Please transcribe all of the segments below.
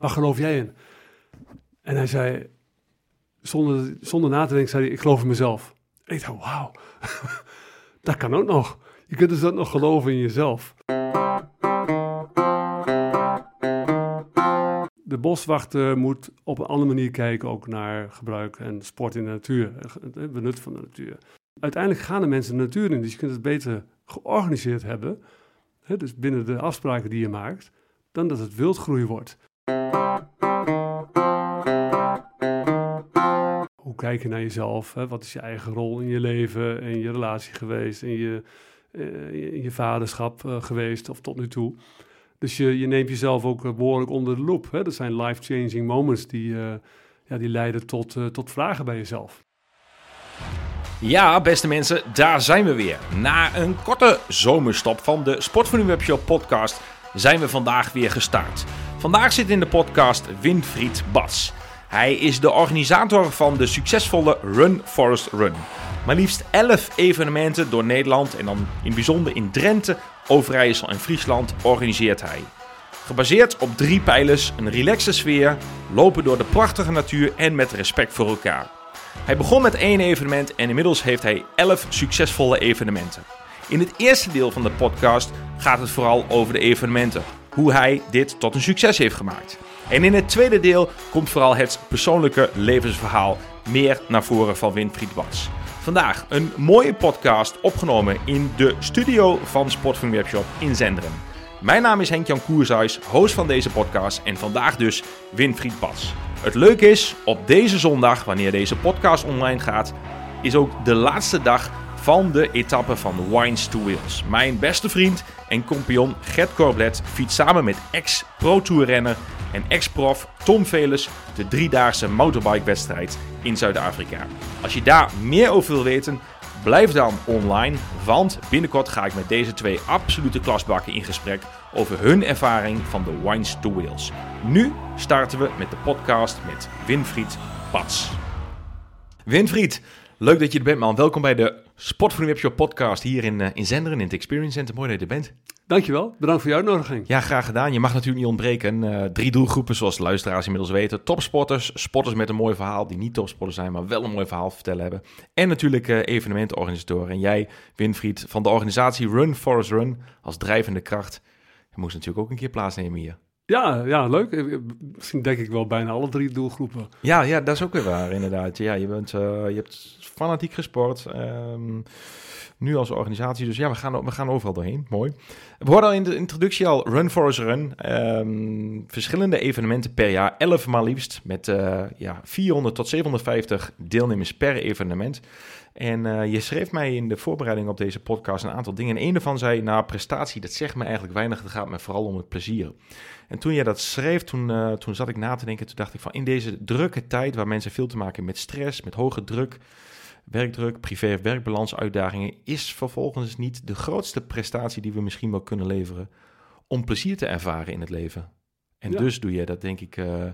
waar geloof jij in? En hij zei, zonder, zonder na te denken, zei hij, ik geloof in mezelf. Ik dacht, wauw, dat kan ook nog. Je kunt dus ook nog geloven in jezelf. De boswachter moet op een andere manier kijken ook naar gebruik en sport in de natuur, het benut van de natuur. Uiteindelijk gaan de mensen de natuur in, dus je kunt het beter georganiseerd hebben, dus binnen de afspraken die je maakt, dan dat het wildgroei wordt. Hoe kijk je naar jezelf? Hè? Wat is je eigen rol in je leven, in je relatie geweest, in je, in je vaderschap uh, geweest of tot nu toe? Dus je, je neemt jezelf ook behoorlijk onder de loep. Hè? Dat zijn life-changing moments die, ja, die leiden tot, tot vragen bij jezelf. Ja, beste mensen, daar zijn we weer. Na een korte zomerstop van de Sportvernieuw Webshop podcast zijn we vandaag weer gestart. Vandaag zit in de podcast Winfried Bas. Hij is de organisator van de succesvolle Run Forest Run. Maar liefst 11 evenementen door Nederland en dan in bijzonder in Drenthe, Overijssel en Friesland organiseert hij. Gebaseerd op drie pijlers, een relaxe sfeer, lopen door de prachtige natuur en met respect voor elkaar. Hij begon met één evenement en inmiddels heeft hij 11 succesvolle evenementen. In het eerste deel van de podcast gaat het vooral over de evenementen, hoe hij dit tot een succes heeft gemaakt. En in het tweede deel komt vooral het persoonlijke levensverhaal meer naar voren van Winfried Bas. Vandaag een mooie podcast opgenomen in de studio van Sportfilm Webshop in Zenderen. Mijn naam is Henk-Jan Koershuis, host van deze podcast en vandaag dus Winfried Bas. Het leuke is, op deze zondag, wanneer deze podcast online gaat, is ook de laatste dag van de etappe van Wines to Wheels. Mijn beste vriend en compagnon Gert Corblet fietst samen met ex-Pro Tour renner en ex-prof Tom Veles de driedaagse motorbike-wedstrijd in Zuid-Afrika. Als je daar meer over wil weten, blijf dan online, want binnenkort ga ik met deze twee absolute klasbakken in gesprek over hun ervaring van de Wines to Wheels. Nu starten we met de podcast met Winfried Pats. Winfried, leuk dat je er bent man. Welkom bij de Sport voor Webshop podcast hier in, uh, in Zenderen in het Experience Center. Mooi dat je er bent. Dankjewel, bedankt voor je uitnodiging. Ja, graag gedaan. Je mag natuurlijk niet ontbreken. Uh, drie doelgroepen, zoals de luisteraars inmiddels weten. Topsporters, sporters met een mooi verhaal, die niet topsporters zijn, maar wel een mooi verhaal vertellen hebben. En natuurlijk uh, evenementenorganisatoren. En jij, Winfried, van de organisatie Run Forest Run, als drijvende kracht. Je moest natuurlijk ook een keer plaatsnemen hier. Ja, ja, leuk. Misschien denk ik wel bijna alle drie doelgroepen. Ja, ja dat is ook weer waar, inderdaad. Ja, je, bent, uh, je hebt fanatiek gesport. Um, nu als organisatie. Dus ja, we gaan, we gaan overal doorheen. Mooi. We hoorden al in de introductie al Run Forest Run. Um, verschillende evenementen per jaar. 11 maar liefst. Met uh, ja, 400 tot 750 deelnemers per evenement. En uh, je schreef mij in de voorbereiding op deze podcast een aantal dingen. En een daarvan zei, nou, prestatie, dat zegt me eigenlijk weinig. Het gaat me vooral om het plezier. En toen jij dat schreef, toen, uh, toen zat ik na te denken. Toen dacht ik van, in deze drukke tijd waar mensen veel te maken hebben met stress, met hoge druk werkdruk, privé- of werkbalans uitdagingen is vervolgens niet de grootste prestatie die we misschien wel kunnen leveren om plezier te ervaren in het leven. En dus doe je dat denk ik uh,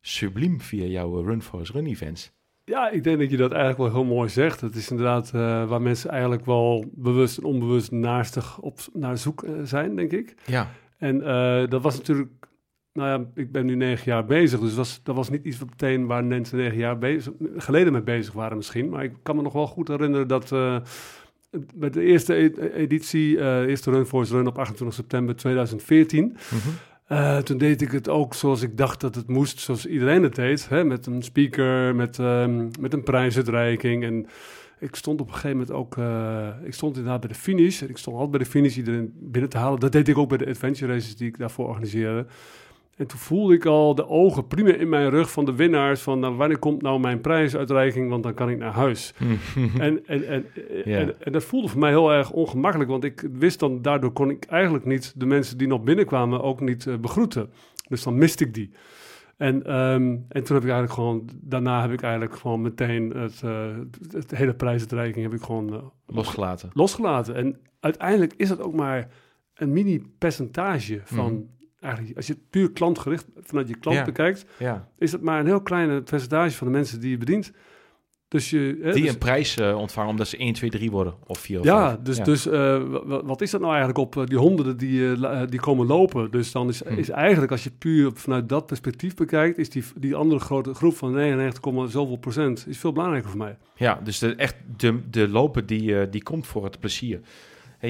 subliem via jouw Run for Us Run events. Ja, ik denk dat je dat eigenlijk wel heel mooi zegt. Het is inderdaad uh, waar mensen eigenlijk wel bewust en onbewust naastig op naar zoek zijn, denk ik. Ja. En dat was natuurlijk nou ja, ik ben nu negen jaar bezig, dus was, dat was niet iets wat meteen waar mensen negen jaar bezig, geleden mee bezig waren misschien. Maar ik kan me nog wel goed herinneren dat uh, met de eerste e-, editie, uh, eerste Run Force Run op 28 september 2014... Mm -hmm. uh, toen deed ik het ook zoals ik dacht dat het moest, zoals iedereen het deed. Hè? Met een speaker, met, um, met een prijsuitreiking en ik stond op een gegeven moment ook, uh, ik stond inderdaad bij de finish. Ik stond altijd bij de finish iedereen binnen te halen. Dat deed ik ook bij de adventure races die ik daarvoor organiseerde. En toen voelde ik al de ogen prima in mijn rug van de winnaars. Van nou, wanneer komt nou mijn prijsuitreiking? Want dan kan ik naar huis. en, en, en, en, en, dat voelde voor mij heel erg ongemakkelijk. Want ik wist dan, daardoor kon ik eigenlijk niet de mensen die nog binnenkwamen ook niet uh, begroeten. Dus dan miste ik die. En, um, en toen heb ik eigenlijk gewoon, daarna heb ik eigenlijk gewoon meteen het, uh, het hele prijsuitreiking heb ik gewoon uh, losgelaten. Losgelaten. En uiteindelijk is dat ook maar een mini percentage van mm eigenlijk, als je het puur klantgericht vanuit je klant ja. bekijkt, ja. is het maar een heel kleine percentage van de mensen die je bedient. Dus je, hè, Die dus- een prijs eh, ontvangen omdat ze 1, 2, 3 worden. Of 4 of ja, dus, dus eh, wa- wa- wat is dat nou eigenlijk op eh, die honderden die, die komen lopen? Dus dan is, Hm. is eigenlijk, als je puur vanuit dat perspectief bekijkt, is die, die andere grote groep van 99, zoveel procent is veel belangrijker voor mij. Ja, dus de, echt de, de lopen die, die komt voor het plezier.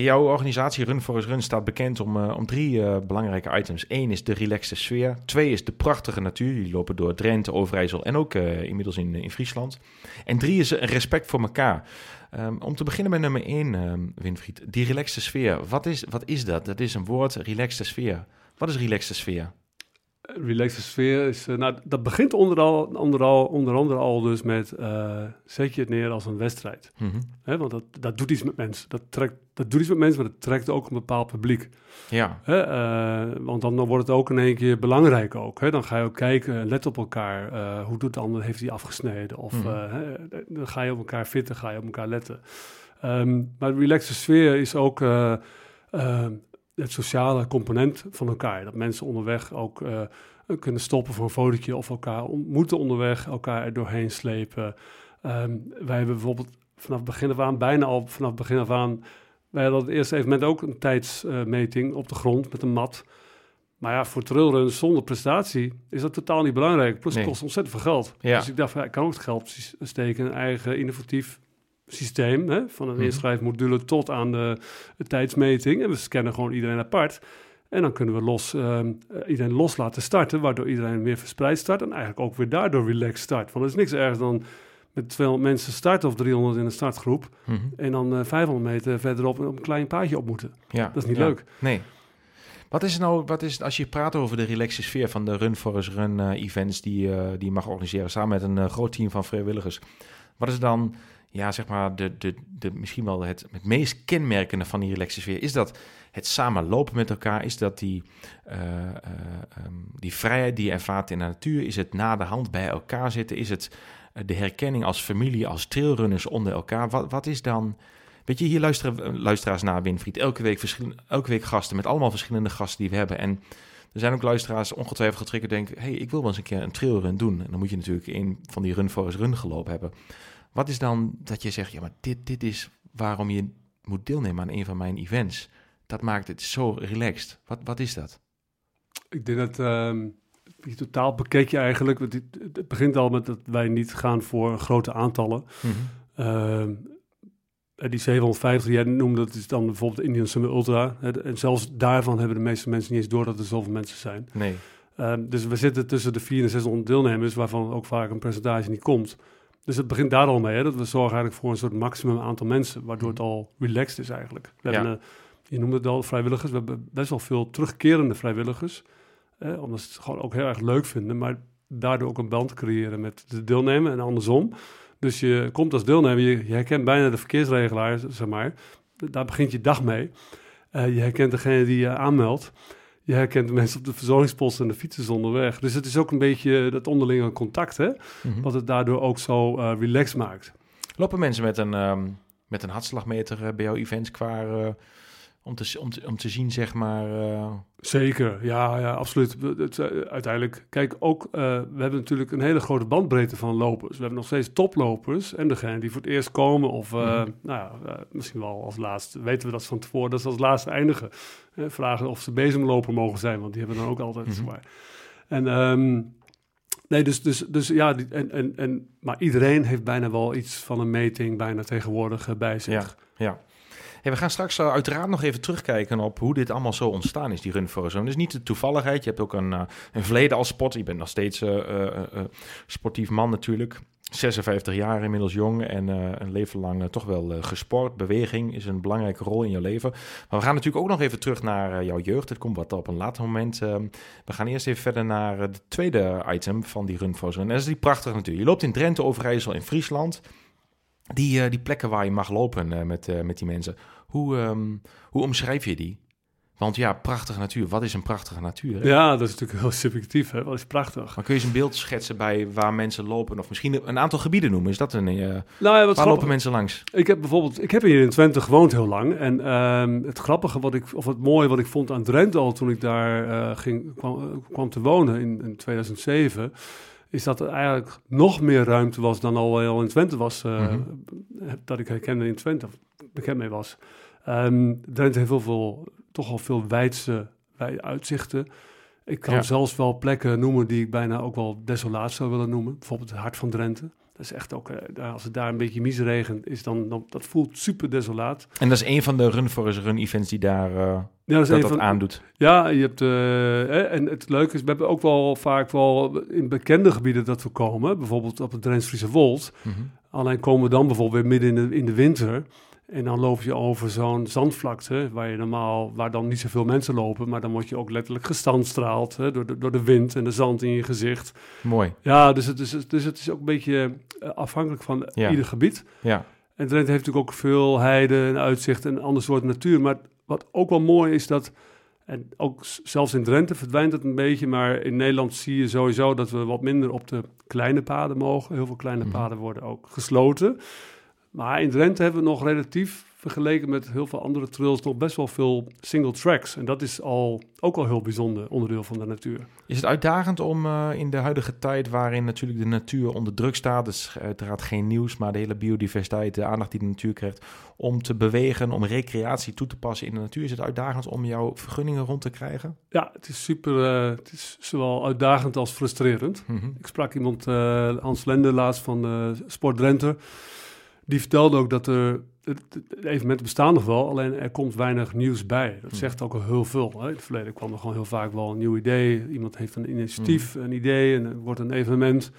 Jouw organisatie Run for Run staat bekend om, eh, om drie eh, belangrijke items. Eén is de relaxte sfeer. Twee is de prachtige natuur. Jullie lopen door Drenthe, Overijssel en ook eh, inmiddels in, in Friesland. En drie is respect voor elkaar. Ehm, om te beginnen met nummer één, ehm, Winfried. Die relaxte sfeer. Wat is, wat is dat? Dat is een woord, relaxte sfeer. Wat is relaxte sfeer? Eh, Relaxte sfeer is, eh, nou, dat begint onder, al, onder, al, onder andere al dus met, eh, zet je het neer als een wedstrijd. Hè? Want dat, dat doet iets met mensen. Dat, trekt, dat doet iets met mensen, maar dat trekt ook een bepaald publiek. Ja, Hè, eh, want dan wordt het ook in één keer belangrijk ook. Hè? Dan ga je ook kijken, let op elkaar. hoe doet de ander, heeft hij afgesneden? Of Mhm. dan ga je op elkaar fitten, ga je op elkaar letten. Ehm, maar de relaxte sfeer is ook eh, eh, het sociale component van elkaar. Dat mensen onderweg ook eh, kunnen stoppen voor een fotootje of elkaar ontmoeten onderweg, elkaar er doorheen slepen. Ehm, wij hebben bijvoorbeeld vanaf het begin af aan, bijna al vanaf het begin af aan, wij hadden het eerste evenement ook een tijdsmeting op de grond met een mat. Maar ja, voor trailruns zonder prestatie is dat totaal niet belangrijk. Plus het kost ontzettend veel geld. Ja. Dus ik dacht, van, ja, ik kan ook het geld steken in eigen innovatief systeem. Hè? Van een Mhm. inschrijfmodule tot aan de, de tijdsmeting. En we scannen gewoon iedereen apart. En dan kunnen we los, ehm, eh, iedereen los laten starten, waardoor iedereen weer verspreid start. En eigenlijk ook weer daardoor relaxed start. Want er is niks ergens dan met 200 mensen starten of 300 in een startgroep. Mhm. En dan eh 500 meter verderop op een klein paadje op moeten. ja. Dat is niet ja. leuk. Nee. Wat is nou, wat is, als je praat over de relaxe sfeer van de Run for Us Run eh, events die, die je mag organiseren samen met een groot team van vrijwilligers. Wat is dan, ja, zeg maar, de, de, de, misschien wel het, meest kenmerkende van die relaxe sfeer? Is dat het samen lopen met elkaar? Is dat die, eh, eh, ehm, die vrijheid die je ervaart in de natuur? Is het na de hand bij elkaar zitten? Is het eh, de herkenning als familie, als trailrunners onder elkaar? Wat, wat is dan... Weet je, hier luisteren luisteraars naar Winfried. Elke week, elke week gasten met allemaal verschillende gasten die we hebben. En er zijn ook luisteraars ongetwijfeld getriggerd denken... hey, ik wil wel eens een keer een trailrun doen. En dan moet je natuurlijk een van die Run for Us Run gelopen hebben. Wat is dan dat je zegt... ja, maar dit, dit is waarom je moet deelnemen aan een van mijn events. Dat maakt het zo relaxed. Wat, wat is dat? Ik denk dat ehm je totaal bekeken eigenlijk. want Het, het begint al met dat wij niet gaan voor grote aantallen. Ehm, eh, die 750 die jij noemde, dat is dan bijvoorbeeld Indian Summer Ultra. En zelfs daarvan hebben de meeste mensen niet eens door dat er zoveel mensen zijn. Nee. Ehm, dus we zitten tussen de 400 en 600 deelnemers, waarvan ook vaak een percentage niet komt. Dus het begint daar al mee, hè, dat we zorgen eigenlijk voor een soort maximum aantal mensen, waardoor het al relaxed is eigenlijk. We Ja. hebben, eh, je noemde het al, vrijwilligers. We hebben best wel veel terugkerende vrijwilligers, eh, omdat ze het gewoon ook heel erg leuk vinden, maar daardoor ook een band creëren met de deelnemer en andersom. Dus je komt als deelnemer, je, je herkent bijna de verkeersregelaar, zeg maar. Daar begint je dag mee. Eh, je herkent degene die je aanmeldt. Je herkent mensen op de verzorgingspost en de fietsers onderweg. Dus het is ook een beetje dat onderlinge contact, hè? Mhm. Wat het daardoor ook zo eh relaxed maakt. Lopen mensen met een, ehm, met een hartslagmeter eh, bij jouw events qua... om, te, om, te, om te zien, zeg maar... eh, Zeker, ja, ja absoluut. Het, eh, uiteindelijk, kijk, ook, eh, we hebben natuurlijk een hele grote bandbreedte van lopers. We hebben nog steeds toplopers en degene die voor het eerst komen of, nou ja, eh, misschien wel als laatste, weten we dat van tevoren, dat ze als laatste eindigen. Vragen of ze bezemloper mogen zijn, want die hebben dan ook altijd zwaar. En ehm, nee, dus, dus, dus ja, en, en, en, maar iedereen heeft bijna wel iets van een meting bijna tegenwoordig bij zich. Ja. We gaan straks eh, uiteraard nog even terugkijken op hoe dit allemaal zo ontstaan is, die Run for Run. Dus niet de toevalligheid. Je hebt ook een, eh, een verleden als sport. Je bent nog steeds eh, sportief man natuurlijk. 56 jaar inmiddels jong en een leven lang toch wel gesport. Beweging is een belangrijke rol in je leven. Maar we gaan natuurlijk ook nog even terug naar jouw jeugd. Het komt wat op een later moment. We gaan eerst even verder naar het tweede item van die Run. En dat is die prachtige natuur. Je loopt in Drenthe, Overijssel in Friesland. Die, eh, die plekken waar je mag lopen eh, met, eh, met die mensen. Hoe, ehm, hoe omschrijf je die? Want ja, prachtige natuur. Wat is een prachtige natuur? hè? Ja, dat is natuurlijk heel subjectief, hè? Dat is prachtig. Maar kun je eens een beeld schetsen bij waar mensen lopen? Of misschien een aantal gebieden noemen? Is dat een... Nou ja, wat waar lopen mensen langs? Ik heb bijvoorbeeld, ik heb hier in Twente gewoond heel lang. En ehm, het grappige wat ik, of het mooie wat ik vond aan Drenthe al toen ik daar ging, kwam, kwam te wonen in, in 2007, is dat er eigenlijk nog meer ruimte was dan al, al in Twente was. eh, Mhm. Dat ik herkende in Twente, of bekend mee was. Ehm Drenthe heeft heel veel, toch al veel wijdse wij- uitzichten. Ik kan Ja. zelfs wel plekken noemen die ik bijna ook wel desolaat zou willen noemen. Bijvoorbeeld het Hart van Drenthe. Dat is echt ook, eh, als het daar een beetje misregent is, dan, dan dat voelt super desolaat. En dat is een van de Run for Us Run events die daar Ja, dat dat, een dat van, aandoet. Ja, je hebt, eh, en het leuke is, we hebben ook wel vaak wel in bekende gebieden dat we komen. Bijvoorbeeld op het Drents-Friese Wold. Mhm. Alleen komen we dan bijvoorbeeld weer midden in de, in de winter. En dan loop je over zo'n zandvlakte, waar je normaal, waar dan niet zoveel mensen lopen. Maar dan word je ook letterlijk gestandstraald hè, door, de, door de wind en de zand in je gezicht. Mooi. Ja, dus het is, dus het is ook een beetje eh, afhankelijk van Ja. ieder gebied. Ja. En Drenthe heeft natuurlijk ook veel heide en uitzicht en een ander soort natuur. Maar wat ook wel mooi is dat, en ook zelfs in Drenthe verdwijnt het een beetje, maar in Nederland zie je sowieso dat we wat minder op de kleine paden mogen. Heel veel kleine Mhm. paden worden ook gesloten. Maar in Drenthe hebben we nog relatief, vergeleken met heel veel andere trails, nog best wel veel single tracks. En dat is al, ook al heel bijzonder onderdeel van de natuur. Is het uitdagend om eh, in de huidige tijd, waarin natuurlijk de natuur onder druk staat, dus uiteraard geen nieuws, maar de hele biodiversiteit, de aandacht die de natuur krijgt, om te bewegen, om recreatie toe te passen in de natuur, is het uitdagend om jouw vergunningen rond te krijgen? Ja, het is super, eh, het is zowel uitdagend als frustrerend. Mhm. Ik sprak iemand, eh, Hans Lende, laatst van Sport Drenthe. Die vertelde ook dat er, het, het evenementen bestaan nog wel, alleen er komt weinig nieuws bij. Dat Hmm. zegt ook al heel veel. Hè. In het verleden kwam er gewoon heel vaak wel een nieuw idee. Iemand heeft een initiatief, een idee en er wordt een evenement.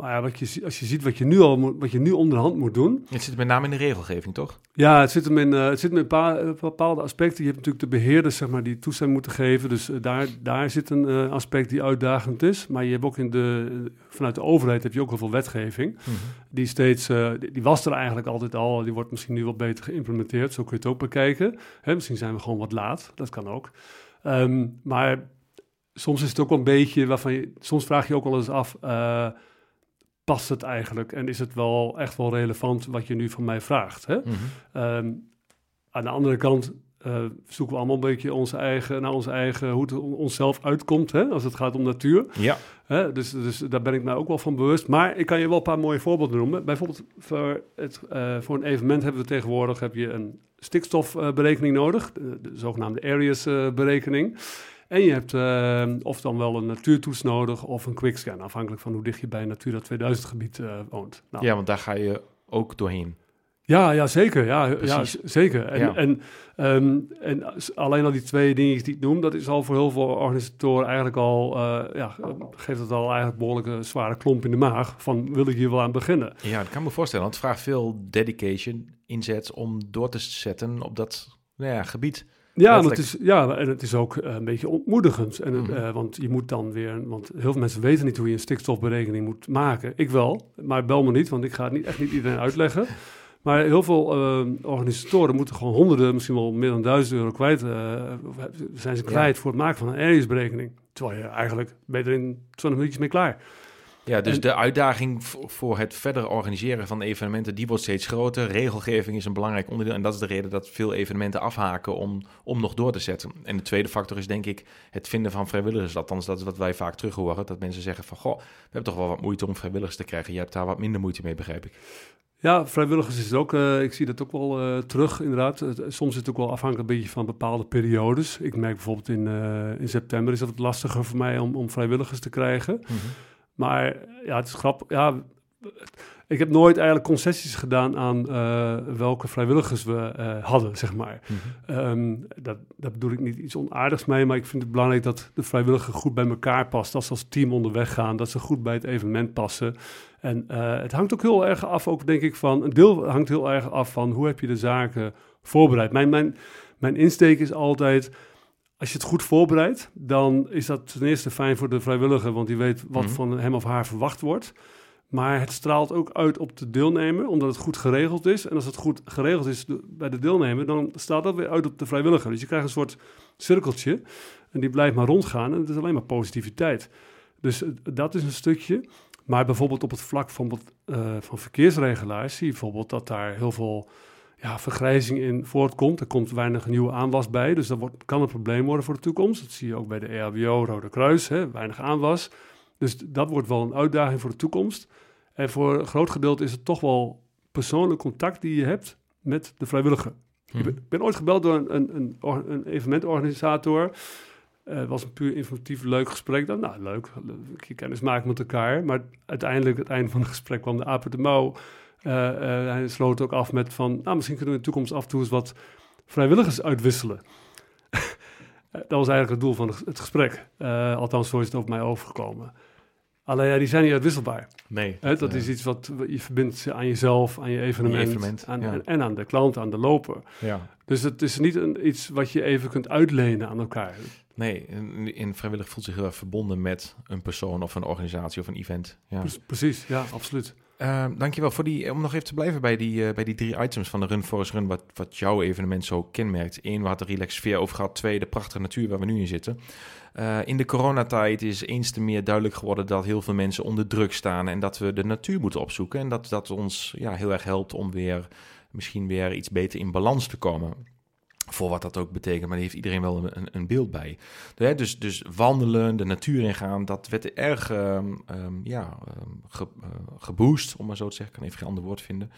Maar ja, wat je, als je ziet wat je nu al moet, wat je nu onderhand moet doen. Het zit met name in de regelgeving, toch? Ja, het zit hem in, eh, het zit in eh, bepaalde aspecten. Je hebt natuurlijk de beheerders zeg maar, die toestemming moeten geven. Dus eh, daar, daar zit een aspect die uitdagend is. Maar je hebt ook in de, vanuit de overheid heb je ook heel veel wetgeving. Die steeds, die, die was er eigenlijk altijd al. Die wordt misschien nu wat beter geïmplementeerd. Zo kun je het ook bekijken. Hè, misschien zijn we gewoon wat laat. Dat kan ook. Ehm, maar soms is het ook wel een beetje waarvan je, soms vraag je ook wel eens af. Eh, past het eigenlijk en is het wel echt wel relevant wat je nu van mij vraagt? Hè? Mhm. Ehm, aan de andere kant eh, zoeken we allemaal een beetje onze eigen, naar onze eigen, hoe het on- onszelf uitkomt hè, als het gaat om natuur. Ja, Hè? Dus, dus daar ben ik mij ook wel van bewust. Maar ik kan je wel een paar mooie voorbeelden noemen. Bijvoorbeeld voor, het, eh, voor een evenement hebben we tegenwoordig heb je een stikstofberekening nodig, de, de zogenaamde Areas-berekening. En je hebt eh, of dan wel een natuurtoets nodig of een quickscan, afhankelijk van hoe dicht je bij een Natura 2000 gebied eh, woont. Nou, ja, want daar ga je ook doorheen. ja, ja, zeker. Ja, ja Precies. zeker. En, Ja. en, ehm, en alleen al die twee dingen die ik noem, dat is al voor heel veel organisatoren eigenlijk al, eh, ja, geeft het al eigenlijk behoorlijk een zware klomp in de maag van wil ik hier wel aan beginnen. Ja, dat kan me voorstellen. Want het vraagt veel dedication, inzet om door te zetten op dat nou ja, gebied. Ja, en het is, ja, en het is ook eh, een beetje ontmoedigend. En het, Mhm. eh, want je moet dan weer, want heel veel mensen weten niet hoe je een stikstofberekening moet maken. Ik wel, maar bel me niet, want ik ga het niet, echt niet iedereen uitleggen. Maar heel veel eh, organisatoren moeten gewoon honderden, misschien wel meer dan duizend euro kwijt. zijn ze kwijt voor het maken van een areasberekening. Terwijl je eigenlijk ben je er in 20 minuutjes mee klaar. Ja, dus En- de uitdaging voor het verder organiseren van evenementen, die wordt steeds groter. Regelgeving is een belangrijk onderdeel en dat is de reden dat veel evenementen afhaken om, om nog door te zetten. En de tweede factor is denk ik het vinden van vrijwilligers. Althans, dat is wat wij vaak terug horen. Dat mensen zeggen van, goh, we hebben toch wel wat moeite om vrijwilligers te krijgen. Je hebt daar wat minder moeite mee, begrijp ik. Ja, vrijwilligers is het ook. eh, ik zie dat ook wel eh, terug, inderdaad. Het- soms is het ook wel afhankelijk een beetje van bepaalde periodes. Ik merk bijvoorbeeld in, eh, in september is dat wat lastiger voor mij om, om vrijwilligers te krijgen. Maar ja, het is grappig. Ja, ik heb nooit eigenlijk concessies gedaan aan eh, welke vrijwilligers we eh, hadden, zeg maar. Ehm, dat, daar bedoel ik niet iets onaardigs mee, maar ik vind het belangrijk dat de vrijwilliger goed bij elkaar past. Als ze als team onderweg gaan, dat ze goed bij het evenement passen. En eh, het hangt ook heel erg af, ook denk ik van, een deel hangt heel erg af van hoe heb je de zaken voorbereid. Mijn, mijn, mijn insteek is altijd, als je het goed voorbereidt, dan is dat ten eerste fijn voor de vrijwilliger, want die weet wat Mhm. van hem of haar verwacht wordt. Maar het straalt ook uit op de deelnemer, omdat het goed geregeld is. En als het goed geregeld is bij de deelnemer, dan straalt dat weer uit op de vrijwilliger. Dus je krijgt een soort cirkeltje en die blijft maar rondgaan en het is alleen maar positiviteit. Dus dat is een stukje. Maar bijvoorbeeld op het vlak van, eh, van verkeersregelaars zie je bijvoorbeeld dat daar heel veel ja, vergrijzing in voortkomt. Er komt weinig nieuwe aanwas bij, dus dat wordt, kan een probleem worden voor de toekomst. Dat zie je ook bij de EHBO, Rode Kruis, hè, weinig aanwas. Dus dat wordt wel een uitdaging voor de toekomst. En voor een groot gedeelte is het toch wel persoonlijk contact die je hebt met de vrijwilliger. Mhm. Ik ben, ik ben ooit gebeld door een, een, een, or- een evenementorganisator. Eh, Het was een puur informatief leuk gesprek. Dan, nou, leuk, je kennis maken met elkaar. Maar uiteindelijk, het einde van het gesprek, kwam de uit de mouw. Eh, eh, hij sloot ook af met van, nou, misschien kunnen we in de toekomst af en toe eens wat vrijwilligers uitwisselen. Eh, dat was eigenlijk het doel van het gesprek. Althans, zo is het over mij overgekomen. Alleen ja, die zijn niet uitwisselbaar. Nee. Hè, dat is iets wat je verbindt aan jezelf, aan je evenement, evenement, aan, ja. en, en aan de klant, aan de loper. Ja. Dus het is niet een, iets wat je even kunt uitlenen aan elkaar. Nee, in, in vrijwillig voelt zich heel erg verbonden met een persoon of een organisatie of een event. Ja. Pre- Precies, ja, absoluut. Uh, dankjewel voor die, om nog even te blijven bij die, eh, bij die drie items van de Run Forest Run, wat, wat jouw evenement zo kenmerkt. Eén, we hadden de relax sfeer over gehad. Twee, de prachtige natuur waar we nu in zitten. Eh, in de coronatijd is eens te meer duidelijk geworden dat heel veel mensen onder druk staan en dat we de natuur moeten opzoeken. En dat dat ons ja, heel erg helpt om weer misschien weer iets beter in balans te komen. Voor wat dat ook betekent, maar daar heeft iedereen wel een, een beeld bij. Dus, dus wandelen, de natuur ingaan, dat werd erg ehm, ehm, ja, ehm, eh, geboost, om maar zo te zeggen. Ik kan even geen ander woord vinden.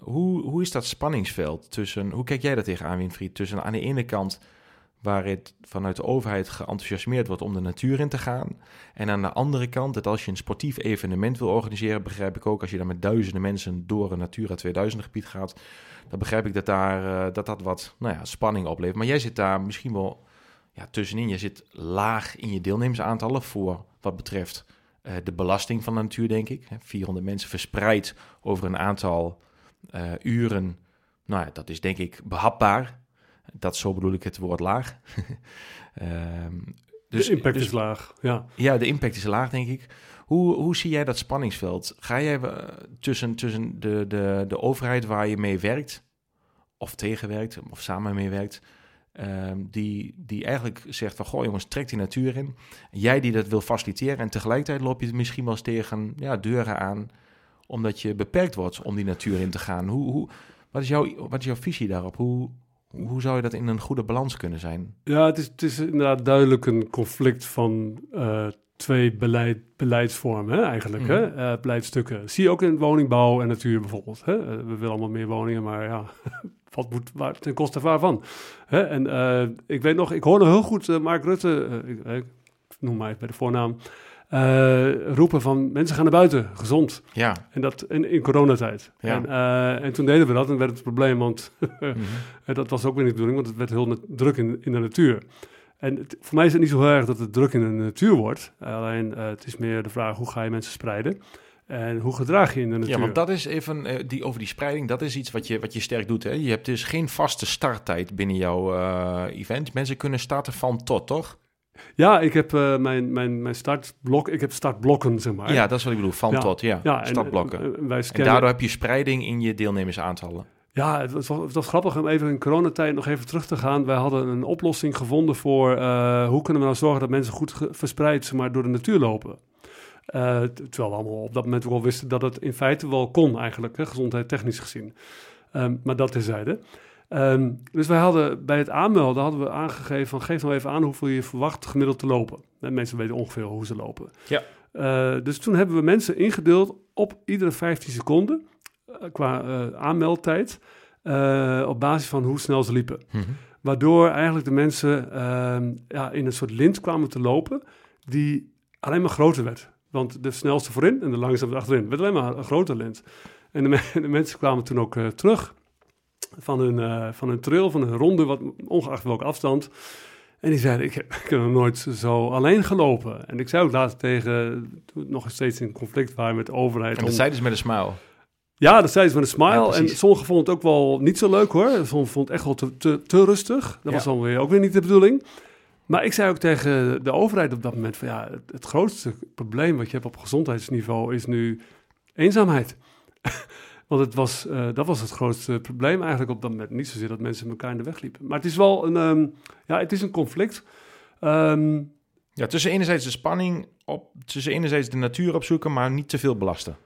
Hoe, hoe is dat spanningsveld tussen, hoe kijk jij daar tegenaan, Winfried? Tussen aan de ene kant waar het vanuit de overheid geenthousiasmeerd wordt om de natuur in te gaan. En aan de andere kant, dat als je een sportief evenement wil organiseren, begrijp ik ook, als je dan met duizenden mensen door een Natura 2000 gebied gaat, dan begrijp ik dat daar, eh, dat, dat wat nou ja, spanning oplevert. Maar jij zit daar misschien wel ja, tussenin. Je zit laag in je deelnemersaantallen voor wat betreft uh, de belasting van de natuur, denk ik. 400 mensen verspreid over een aantal uh, uren. Nou ja, dat is denk ik behapbaar. Dat zo bedoel ik het woord laag. um, dus, de impact dus, is laag, ja. Ja, de impact is laag, denk ik. Hoe, hoe zie jij dat spanningsveld? Ga jij uh, tussen, tussen de, de, de overheid waar je mee werkt, of tegenwerkt, of samen mee werkt, um, die, die eigenlijk zegt van, goh jongens, trek die natuur in. Jij die dat wil faciliteren en tegelijkertijd loop je misschien wel eens tegen ja, deuren aan, omdat je beperkt wordt om die natuur in te gaan. Hoe, hoe, wat, is jouw, wat is jouw visie daarop? Hoe, hoe zou je dat in een goede balans kunnen zijn? Ja, het is, het is inderdaad duidelijk een conflict van uh, twee beleid, beleidsvormen, hè, eigenlijk. Mm. Hè? Uh, beleidstukken. Zie je ook in woningbouw en natuur bijvoorbeeld. Hè? Uh, we willen allemaal meer woningen, maar ja, wat moet waar, ten koste waarvan? Hè? En uh, ik weet nog, ik hoorde heel goed Mark Rutte, ik, ik, noem maar even bij de voornaam, roepen van mensen gaan naar buiten, gezond. Ja. En dat in, in coronatijd. Ja. En, en toen deden we dat en werd het probleem, want Mhm. dat was ook weer niet de bedoeling, want het werd heel druk in, in de natuur. En het, voor mij is het niet zo heel erg dat het druk in de natuur wordt. alleen uh, het is meer de vraag hoe ga je mensen spreiden. En hoe gedraag je in de natuur? Ja, want dat is even uh, die, over die spreiding, dat is iets wat je, wat je sterk doet. Hè? Je hebt dus geen vaste starttijd binnen jouw uh, event. Mensen kunnen starten van tot, toch? Ja, ik heb uh, mijn, mijn, mijn startblok, ik heb startblokken, zeg maar. Ja, dat is wat ik bedoel, van ja. tot, ja. ja startblokken. En, en, wij scannen... en daardoor heb je spreiding in je deelnemersaantallen. Ja, het was, het was, grappig om even in coronatijd nog even terug te gaan. Wij hadden een oplossing gevonden voor uh, hoe kunnen we nou zorgen dat mensen goed verspreid maar, door de natuur lopen. Uh, terwijl we allemaal op dat moment al wisten dat het in feite wel kon eigenlijk, hè, gezondheidstechnisch gezien. Um, maar dat terzijde. Um, dus wij hadden bij het aanmelden hadden we aangegeven van geef nou even aan hoeveel je verwacht gemiddeld te lopen. En mensen weten ongeveer hoe ze lopen. Ja. Uh, dus toen hebben we mensen ingedeeld op iedere 15 seconden qua uh, aanmeldtijd op basis van hoe snel ze liepen. Mm -hmm. Waardoor eigenlijk de mensen ehm, ja, in een soort lint kwamen te lopen die alleen maar groter werd. Want de snelste voorin en de langzaamste achterin werd alleen maar een groter lint. En de, me de mensen kwamen toen ook terug van hun, uh, van hun trail, van hun ronde, wat, ongeacht welke afstand. En die zeiden, ik heb, ik heb nog nooit zo alleen gelopen. En ik zei ook laatst tegen, nog steeds in conflict waren met de overheid. En dat om... zeiden ze met een smile. Ja, dat zeiden ze met een smile. Ja, en sommigen vonden het ook wel niet zo leuk hoor. Sommigen vonden het echt wel te, te, te rustig. Dat ja. was dan weer ook weer niet de bedoeling. Maar ik zei ook tegen de overheid op dat moment van ja, het, het grootste probleem wat je hebt op gezondheidsniveau is nu eenzaamheid. Want het was, uh, dat was het grootste probleem eigenlijk op dat moment. Niet zozeer dat mensen elkaar in de weg liepen. Maar het is wel een, um, ja, het is een conflict. Um, ja, tussen enerzijds de spanning, op, tussen enerzijds de natuur opzoeken, maar niet te veel belasten.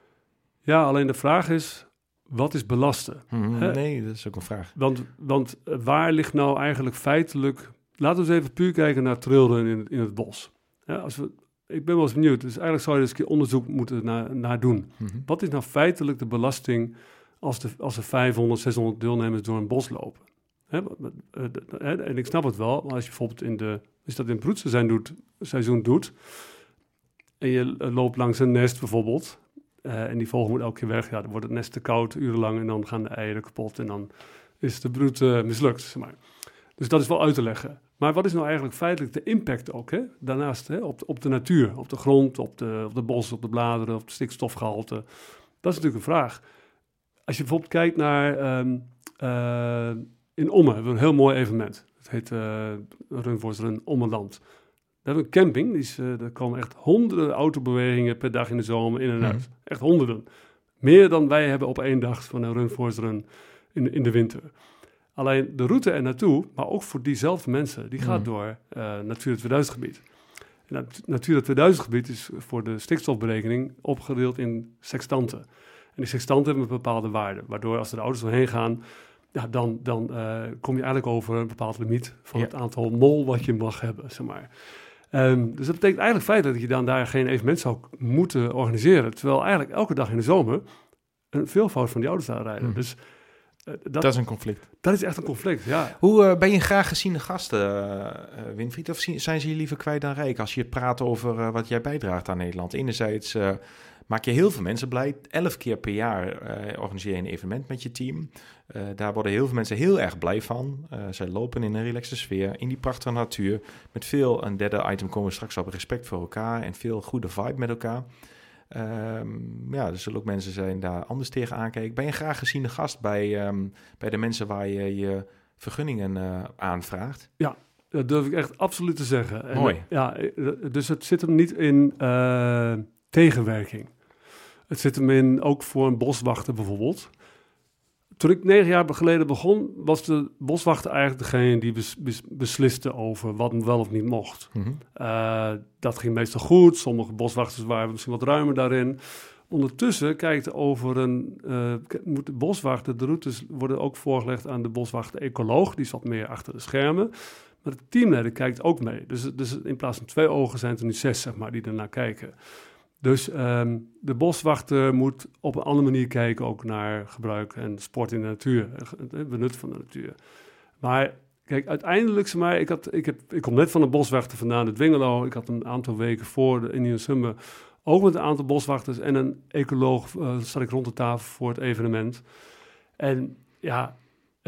Ja, alleen de vraag is, wat is belasten? Mm, nee, dat is ook een vraag. Want, want waar ligt nou eigenlijk feitelijk... Laten we eens even puur kijken naar trilden in, in het bos. Ja, als we ik ben wel eens benieuwd. Dus eigenlijk zou je dus een keer onderzoek moeten naar, naar doen. Mhm. Wat is nou feitelijk de belasting als, de, als er 500, 600 deelnemers door een bos lopen? Hè, eh, en ik snap het wel, maar als je bijvoorbeeld in de, als je dat in het broedseizoen doet, seizoen doet en je eh, loopt langs een nest bijvoorbeeld, eh, en die vogel moet elke keer weg, ja, dan wordt het nest te koud urenlang en dan gaan de eieren kapot en dan is de broed eh, mislukt. Zeg maar. Dus dat is wel uit te leggen. Maar wat is nou eigenlijk feitelijk de impact ook? Hè? Daarnaast hè, op, de- op de natuur, op de grond, op de, op de bos, op de bladeren, op het stikstofgehalte. Dat is natuurlijk een vraag. Als je bijvoorbeeld kijkt naar ehm, eh, in Ommen hebben we een heel mooi evenement. Het heet Run voor Run Ommeland. Daar hebben een camping. Die is, eh, er komen echt honderden autobewegingen per dag in de zomer in en uit. Mhm. Echt honderden. Meer dan wij hebben op één dag van een Run for Run in, in de winter. Alleen de route er naartoe, maar ook voor diezelfde mensen, die gaat Mhm. door eh Natura 2000 gebied. En dat Natura 2000 gebied is voor de stikstofberekening opgedeeld in sextanten. En die sextanten hebben een bepaalde waarde, waardoor als er de auto's doorheen gaan, ja, dan, dan eh, kom je eigenlijk over een bepaald limiet van Ja. het aantal mol wat je mag hebben, zeg maar. Ehm, dus dat betekent eigenlijk feitelijk dat je dan daar geen evenement zou moeten organiseren. Terwijl eigenlijk elke dag in de zomer een veelvoud van die auto's daar rijden. Mhm. Dus eh, dat, Dat is een conflict. dat is echt een conflict, ja. Hoe eh, ben je graag geziene gast, eh, eh, Winfried? Of zijn ze je liever kwijt dan rijk als je praat over wat jij bijdraagt aan Nederland? Enerzijds maak je heel veel mensen blij. Elf keer per jaar eh, organiseer je een evenement met je team. Eh, daar worden heel veel mensen heel erg blij van. Eh, zij lopen in een relaxe sfeer, in die prachtige natuur. Met veel, een derde item komen we straks op, respect voor elkaar en veel goede vibe met elkaar. Ehm, ja, er zullen ook mensen zijn daar anders tegen aankijken. Ben je graag geziene gast bij, ehm, bij de mensen waar je je vergunningen aanvraagt? Dat durf ik echt absoluut te zeggen. En, Mooi. Ja, dus het zit hem niet in tegenwerking. Het zit hem in, ook voor een boswachter bijvoorbeeld. Toen ik negen jaar geleden begon, was de boswachter eigenlijk degene die bes- bes- besliste over wat wel of niet mocht. Mhm. Eh, dat ging meestal goed. Sommige boswachters waren misschien wat ruimer daarin. Ondertussen kijkt over een. k- moet de boswachter, de routes worden ook voorgelegd aan de boswachter-ecoloog. Die wat meer achter de schermen. Maar de teamleider kijkt ook mee. Dus, dus in plaats van twee ogen zijn het er nu zes, zeg maar, die ernaar kijken. Dus ehm, de boswachter moet op een andere manier kijken ook naar gebruik en sport in de natuur. eh, Het benut van de natuur. Maar Kijk, uiteindelijk, maar, ik, had, ik, heb, ik kom net van een boswachter vandaan uit Wingelo. Ik had een aantal weken voor de Indian Summer ook met een aantal boswachters en een ecoloog eh zat ik rond de tafel voor het evenement. En ja,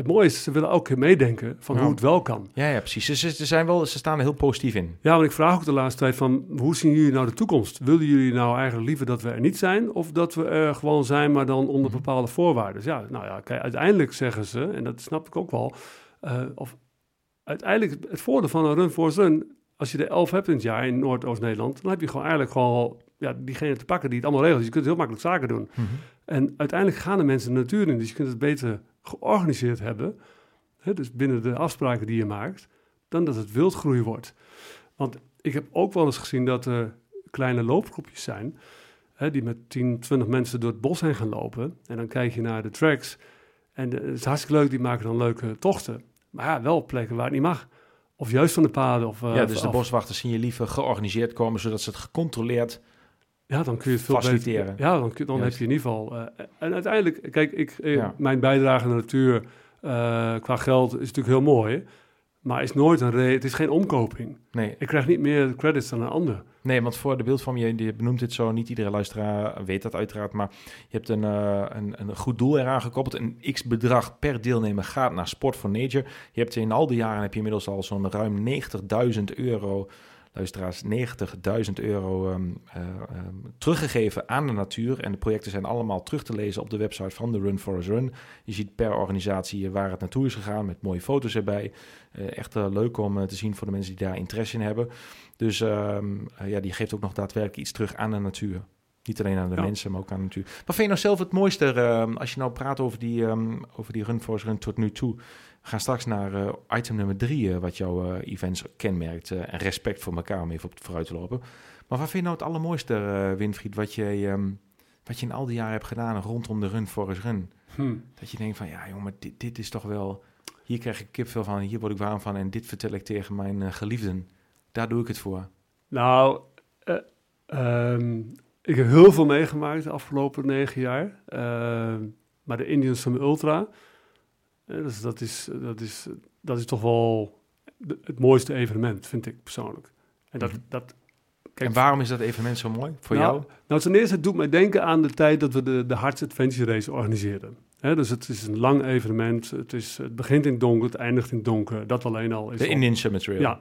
het mooie is, ze willen keer meedenken van Ja. hoe het wel kan. Ja, ja, precies. Ze, zijn wel, ze staan er heel positief in. Ja, want ik vraag ook de laatste tijd van, hoe zien jullie nou de toekomst? Willen jullie nou eigenlijk liever dat we er niet zijn? Of dat we er gewoon zijn, maar dan onder Mhm. bepaalde voorwaarden? Ja, nou ja, kijk, uiteindelijk zeggen ze, en dat snap ik ook wel, eh, of uiteindelijk het voordeel van een run for run, als je er elf hebt in het jaar in Noordoost-Nederland, dan heb je gewoon eigenlijk gewoon ja, diegene te pakken die het allemaal regelt. Dus je kunt heel makkelijk zaken doen. En uiteindelijk gaan de mensen de natuur in, dus je kunt het beter georganiseerd hebben, hè, dus binnen de afspraken die je maakt, dan dat het wildgroei wordt. Want ik heb ook wel eens gezien dat er kleine loopgroepjes zijn, hè, die met 10, 20 mensen door het bos heen gaan lopen. En dan kijk je naar de tracks en het is hartstikke leuk, die maken dan leuke tochten. Maar ja, wel op plekken waar het niet mag. Of juist van de paden. Of, eh, ja, of dus de boswachters zien je liever georganiseerd komen, zodat ze het gecontroleerd... Ja, dan kun je het veel Faciliteren. beter. Ja, dan, dan heb je in ieder geval. eh, en uiteindelijk, kijk, ik, eh, Ja. mijn bijdrage aan de natuur eh, qua geld is natuurlijk heel mooi. Maar is nooit een Het is geen omkoping. Nee, Ik krijg niet meer credits dan een ander. nee, want voor de beeldvorm, je, je benoemt dit zo, niet iedere luisteraar weet dat uiteraard, maar je hebt een, eh, een, een goed doel eraan gekoppeld. Een x-bedrag per deelnemer gaat naar Sport for Nature. Je hebt in al die jaren, heb je inmiddels al zo'n ruim 90.000 euro... Luisteraars, 90.000 euro ehm, eh, ehm, teruggegeven aan de natuur. En de projecten zijn allemaal terug te lezen op de website van de Run Forest Run. Je ziet per organisatie waar het naartoe is gegaan met mooie foto's erbij. Eh, echt eh, leuk om te zien voor de mensen die daar interesse in hebben. Dus ehm, eh, ja, die geeft ook nog daadwerkelijk iets terug aan de natuur. Niet alleen aan de Ja. mensen, maar ook aan de natuur. Wat vind je nou zelf het mooiste als je nou praat over die, over die Run Forest Run tot nu toe? We gaan straks naar eh, item nummer drie, eh, wat jouw eh, events kenmerkt. en respect voor elkaar, om even op vooruit te lopen. Maar wat vind je nou het allermooiste, Winfried, wat je, ehm, wat je in al die jaren hebt gedaan rondom de Run Forest Run? Hm. Dat je denkt van, ja jongen, dit, dit is toch wel... Hier krijg ik kipvel van, hier word ik warm van en dit vertel ik tegen mijn geliefden. Daar doe ik het voor. Nou, Ehm, ik heb heel veel meegemaakt de afgelopen negen jaar. Ehm, maar de Indian Summer Ultra, dus dat, is, dat, is, dat is toch wel de- het mooiste evenement, vind ik persoonlijk. En, dat, Mhm. dat, En waarom is dat evenement zo mooi voor Nou, jou? nou, ten eerste, het doet mij denken aan de tijd dat we de, de Hearts Adventure Race organiseerden. Dus het is een lang evenement. Het, is, het begint in het donker, het eindigt in het donker. Dat alleen al is De Indian Trail. Ja,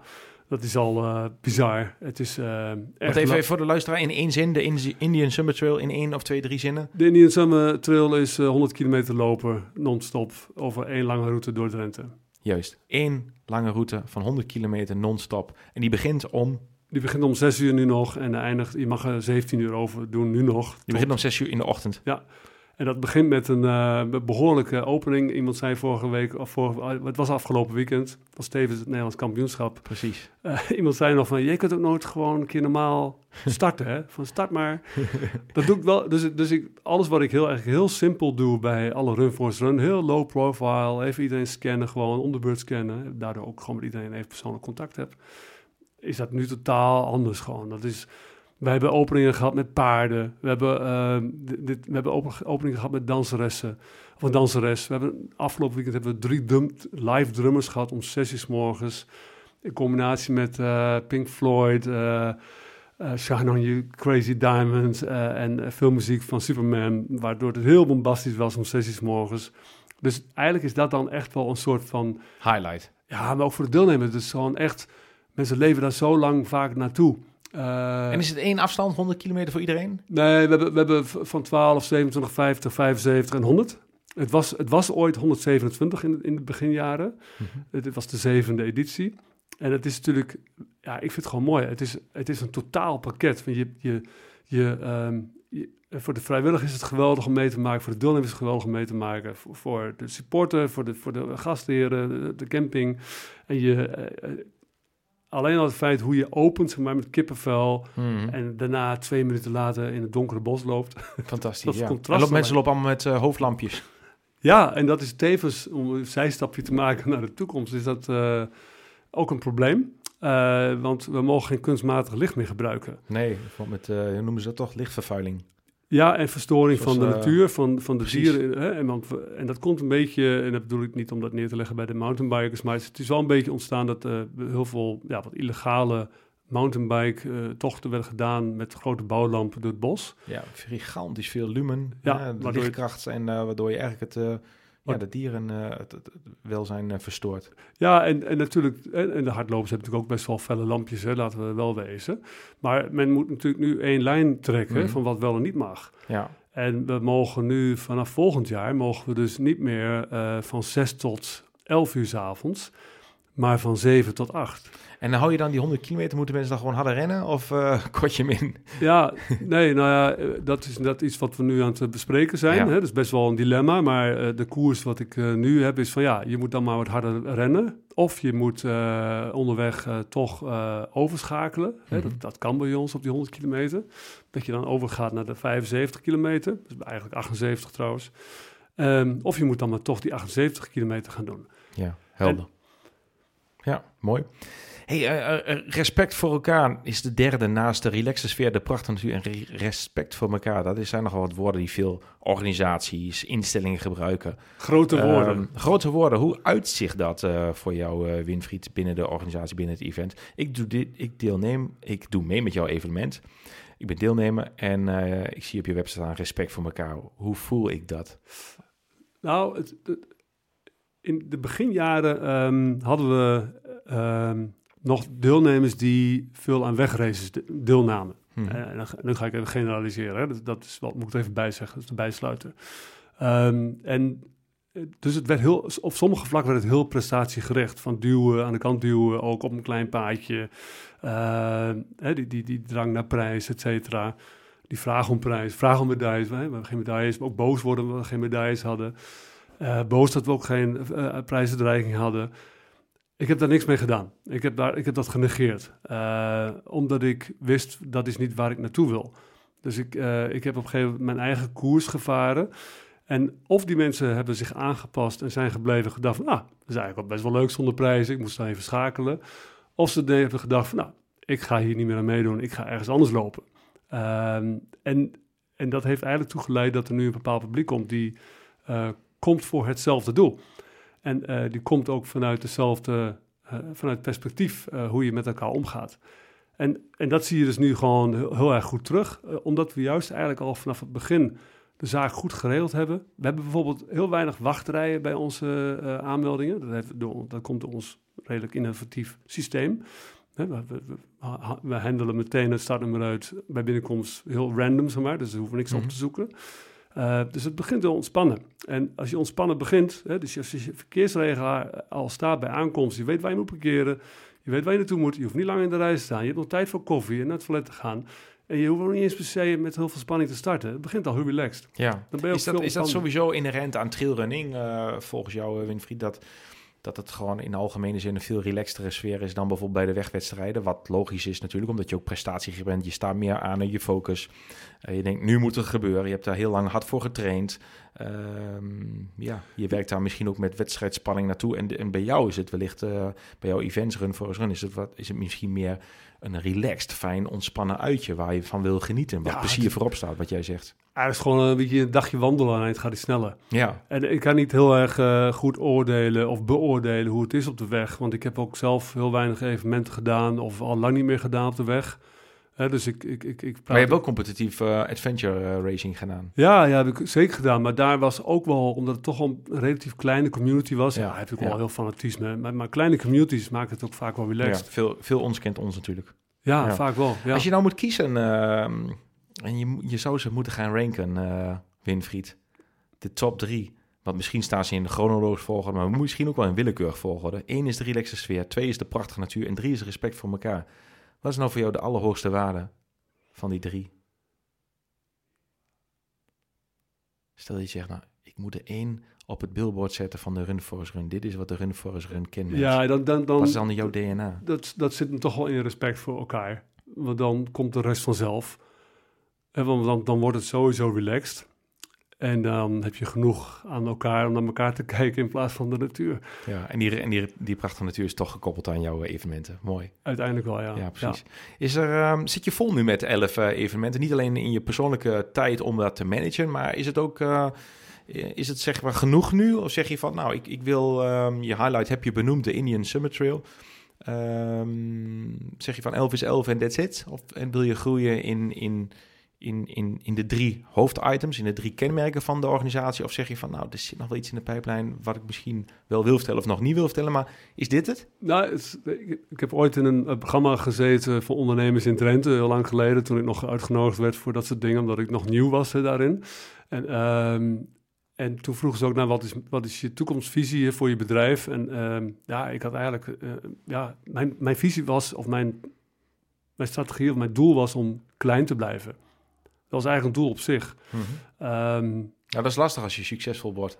dat is al eh, bizar. Het is eh Want echt... even, voor de luisteraar in één zin. De Indi- Indian Summit Trail in één of twee, drie zinnen. De Indian Summer Trail is eh, 100 kilometer lopen, non-stop, over één lange route door Drenthe. Juist. Eén lange route van 100 kilometer non-stop. En die begint om... Die begint om 6 uur nu nog en eindigt, je mag er 17 uur over doen nu nog. Die begint om 6 uur in de ochtend. En dat begint met een eh, behoorlijke opening. Iemand zei vorige week, of vorige, het was afgelopen weekend, was tevens het Nederlands kampioenschap. Precies. Eh, iemand zei nog van, je kunt ook nooit gewoon een keer normaal starten, hè? Van start maar. dat doe ik wel. Dus, dus ik, alles wat ik heel, eigenlijk heel simpel doe bij alle Run Force Run, heel low profile, even iedereen scannen, gewoon om de beurt scannen. Daardoor ook gewoon met iedereen even persoonlijk contact heb. Is dat nu totaal anders gewoon. Dat is... Wij hebben openingen gehad met paarden. We hebben, eh, dit, we hebben open- openingen gehad met danseressen. Of een danseres. We hebben, afgelopen weekend hebben we drie drum, live drummers gehad om zes uur 's morgens. In combinatie met eh, Pink Floyd, eh, Shine On You, Crazy Diamonds en veel muziek van Superman. Waardoor het heel bombastisch was om zes uur 's morgens. Dus eigenlijk is dat dan echt wel een soort van... Highlight. Ja, maar ook voor de deelnemers. Is gewoon echt... Mensen leven daar zo lang vaak naartoe. Eh, En is het één afstand, 100 kilometer voor iedereen? Nee, we hebben, we hebben van 12, 27, 50, 75 en 100. Het was, het was ooit 127 in, in de beginjaren. Het, het was de zevende editie. En het is natuurlijk, ja, ik vind het gewoon mooi. Het is, het is een totaal pakket. Van je, je, je, ehm, je- voor de vrijwilligers is het geweldig om mee te maken. Voor de deelnemers is het geweldig om mee te maken. Voor, voor de supporter, voor de, voor de gastheren, de, de camping. En je, eh, eh, alleen al het feit hoe je opent, zeg maar, met kippenvel. Mhm. En daarna twee minuten later in het donkere bos loopt. Fantastisch, dat ja. contrast En mensen lopen allemaal met eh, hoofdlampjes. Ja, en dat is tevens, om een zijstapje te maken naar de toekomst, is dat eh, ook een probleem. Eh, want we mogen geen kunstmatig licht meer gebruiken. Nee, met, hoe noemen ze dat toch? Lichtvervuiling. Ja, en verstoring Zoals, van de eh, natuur, van, van de precies. dieren. Hè? En, want en dat komt een beetje, en dat bedoel ik niet om dat neer te leggen bij de mountainbikers, maar het is wel een beetje ontstaan dat eh, heel veel ja, wat illegale mountainbike-tochten werden gedaan met grote bouwlampen door het bos. Ja, gigantisch veel lumen. Ja, Ja, de lichtkracht. En eh, waardoor je eigenlijk het, eh, ja, de dieren eh, het, het- welzijn eh, verstoort. Ja, en, en natuurlijk, en, en de hardlopers hebben natuurlijk ook best wel felle lampjes, hè, laten we wel wezen. Maar men moet natuurlijk nu één lijn trekken Mhm. van wat wel en niet mag. Ja, En we mogen nu vanaf volgend jaar, mogen we dus niet meer eh, van 6 tot 11 uur 's avonds, maar van 7 tot 8. En dan hou je dan die 100 kilometer, moeten mensen dan gewoon harder rennen? Of eh kort je hem in? Ja, nee, nou ja, eh, dat is dat iets wat we nu aan het bespreken zijn. Ja. Hè? Dat is best wel een dilemma, maar eh, de koers wat ik eh, nu heb is van ja, je moet dan maar wat harder rennen. Of je moet eh, onderweg eh, toch eh, overschakelen. Hè? Mhm. Dat, dat kan bij ons op die 100 kilometer. Dat je dan overgaat naar de 75 kilometer. Dat is eigenlijk 78 trouwens. Ehm, of je moet dan maar toch die 78 kilometer gaan doen. Ja, helder. Ja, mooi. Hey, eh, eh, respect voor elkaar is de derde naast de relaxe sfeer, de prachtige natuur en re- respect voor elkaar. Dat zijn nogal wat woorden die veel organisaties, instellingen gebruiken. Grote woorden. Ehm, grote woorden. Hoe uitzicht dat eh, voor jou, eh, Winfried, binnen de organisatie, binnen het event? Ik, doe dit, ik deelneem, ik doe mee met jouw evenement. Ik ben deelnemer en eh, ik zie op je website aan respect voor elkaar. Hoe voel ik dat? Nou, het, het- in de beginjaren ehm, hadden we ehm, nog deelnemers die veel aan wegraces de- deelnamen. Hm. Eh, en dan, ga- nu ga ik even generaliseren. Hè. Dat, dat is wat moet ik er even bij zeggen, dat is de bijsluiter. Ehm, en eh, dus het werd heel, op sommige vlakken werd het heel prestatiegericht. Van duwen, aan de kant duwen, ook op een klein paadje. Eh, hè, die, die, die drang naar prijs, et cetera. Die vraag om prijs, vraag om medailles. We hebben geen medailles, maar ook boos worden omdat we geen medailles hadden. Eh, boos dat we ook geen prijsdreiging hadden. Ik heb daar niks mee gedaan. Ik heb, daar, ik heb dat genegeerd. Eh, omdat ik wist, dat is niet waar ik naartoe wil. Dus ik, eh, ik heb op een gegeven moment mijn eigen koers gevaren. En of die mensen hebben zich aangepast en zijn gebleven gedacht van... nou, dat is eigenlijk wel best wel leuk zonder prijzen. Ik moest dan even schakelen. Of ze hebben gedacht van... nou, ik ga hier niet meer aan meedoen, ik ga ergens anders lopen. Ehm, en, en dat heeft eigenlijk toegeleid dat er nu een bepaald publiek komt die uh, komt voor hetzelfde doel. En uh, die komt ook vanuit dezelfde, uh, vanuit perspectief hoe je met elkaar omgaat. En, en dat zie je dus nu gewoon heel, heel erg goed terug, omdat we juist eigenlijk al vanaf het begin de zaak goed geregeld hebben. We hebben bijvoorbeeld heel weinig wachtrijen bij onze aanmeldingen. Dat, heeft door, dat komt door ons redelijk innovatief systeem. We, we, we, handelen meteen het startnummer uit bij binnenkomst heel random, zeg maar. Dus we hoeven niks op mhm. te zoeken. Uh, dus het begint heel ontspannen. En als je ontspannen begint, hè, dus als je verkeersregelaar al staat bij aankomst, je weet waar je moet parkeren, je weet waar je naartoe moet, je hoeft niet lang in de rij te staan, je hebt nog tijd voor koffie en naar het toilet te gaan. En je hoeft ook niet eens per se met heel veel spanning te starten. Het begint al heel relaxed. Ja. Dan ben je is, dat, is dat sowieso inherent aan trailrunning, uh, volgens jou, Winfried, dat dat het gewoon in algemene zin een veel relaxtere sfeer is dan bijvoorbeeld bij de wegwedstrijden. Wat logisch is natuurlijk, omdat je ook prestatie bent. Je staat meer aan in je focus. Uh, je denkt, nu moet het gebeuren. Je hebt daar heel lang hard voor getraind. Uh, ja, je werkt daar misschien ook met wedstrijdspanning naartoe. En, en bij jou is het wellicht, uh, bij jouw events run voor run, is het, wat, is het misschien meer een relaxed, fijn, ontspannen uitje waar je van wil genieten. Wat ja, plezier voorop staat, wat jij zegt. Het is gewoon een beetje een dagje wandelen en het gaat iets sneller. Ja. En ik kan niet heel erg uh, goed oordelen of beoordelen hoe het is op de weg. Want ik heb ook zelf heel weinig evenementen gedaan of al lang niet meer gedaan op de weg. Dus ik, ik, ik, ik Maar je hebt ook competitief uh, adventure uh, racing gedaan. Ja, ja, heb ik zeker gedaan. Maar daar was ook wel, omdat het toch een relatief kleine community was. Ja, heb ik wel heel fanatisme. Maar, maar kleine communities maken het ook vaak wel relaxed. Ja, veel, veel ons kent ons natuurlijk. Ja, vaak wel. Ja. Als je nou moet kiezen ehm, en je, je zou ze moeten gaan ranken, uh, Winfried. De top drie. Want misschien staan ze in de chronologische volgorde, maar misschien ook wel in willekeurig volgorde. Eén is de relaxe sfeer, twee is de prachtige natuur en drie is respect voor elkaar. Wat is nou voor jou de allerhoogste waarde van die drie? Stel dat je zegt, nou, ik moet er één op het billboard zetten van de Run Forest Run. Dit is wat de Run Forest Run kenmerkt. Ja, dan, dan, dan, wat is dan jouw DNA? Dat, dat zit toch wel in respect voor elkaar. Want dan komt de rest vanzelf. En dan, dan wordt het sowieso relaxed. En dan heb je genoeg aan elkaar om naar elkaar te kijken in plaats van de natuur. Ja, en die, en die, die prachtige natuur is toch gekoppeld aan jouw evenementen. Mooi. Uiteindelijk wel, ja. Ja, precies. Is er, um, zit je vol nu met elf uh, evenementen? Niet alleen in je persoonlijke tijd om dat te managen, maar is het ook... Uh, is het zeg maar genoeg nu? Of zeg je van, nou, ik, ik wil um, je highlight heb je benoemd, de Indian Summit Trail. Um, zeg je van 11 is 11 en that's it? Of en wil je groeien in, in in, in, in de drie hoofditems, in de drie kenmerken van de organisatie? Of zeg je van, nou, er zit nog wel iets in de pijplijn wat ik misschien wel wil vertellen of nog niet wil vertellen, maar is dit het? Nou, ik heb ooit in een, programma gezeten voor ondernemers in Drenthe, heel lang geleden, toen ik nog uitgenodigd werd voor dat soort dingen, omdat ik nog nieuw was daarin. En, um, en toen vroegen ze ook naar wat is, wat is je toekomstvisie voor je bedrijf? En um, ja, ik had eigenlijk, uh, ja, mijn, mijn visie was, of mijn, mijn strategie of mijn doel was om klein te blijven. Dat was eigenlijk een doel op zich. Mm ja, dat is lastig als je succesvol wordt.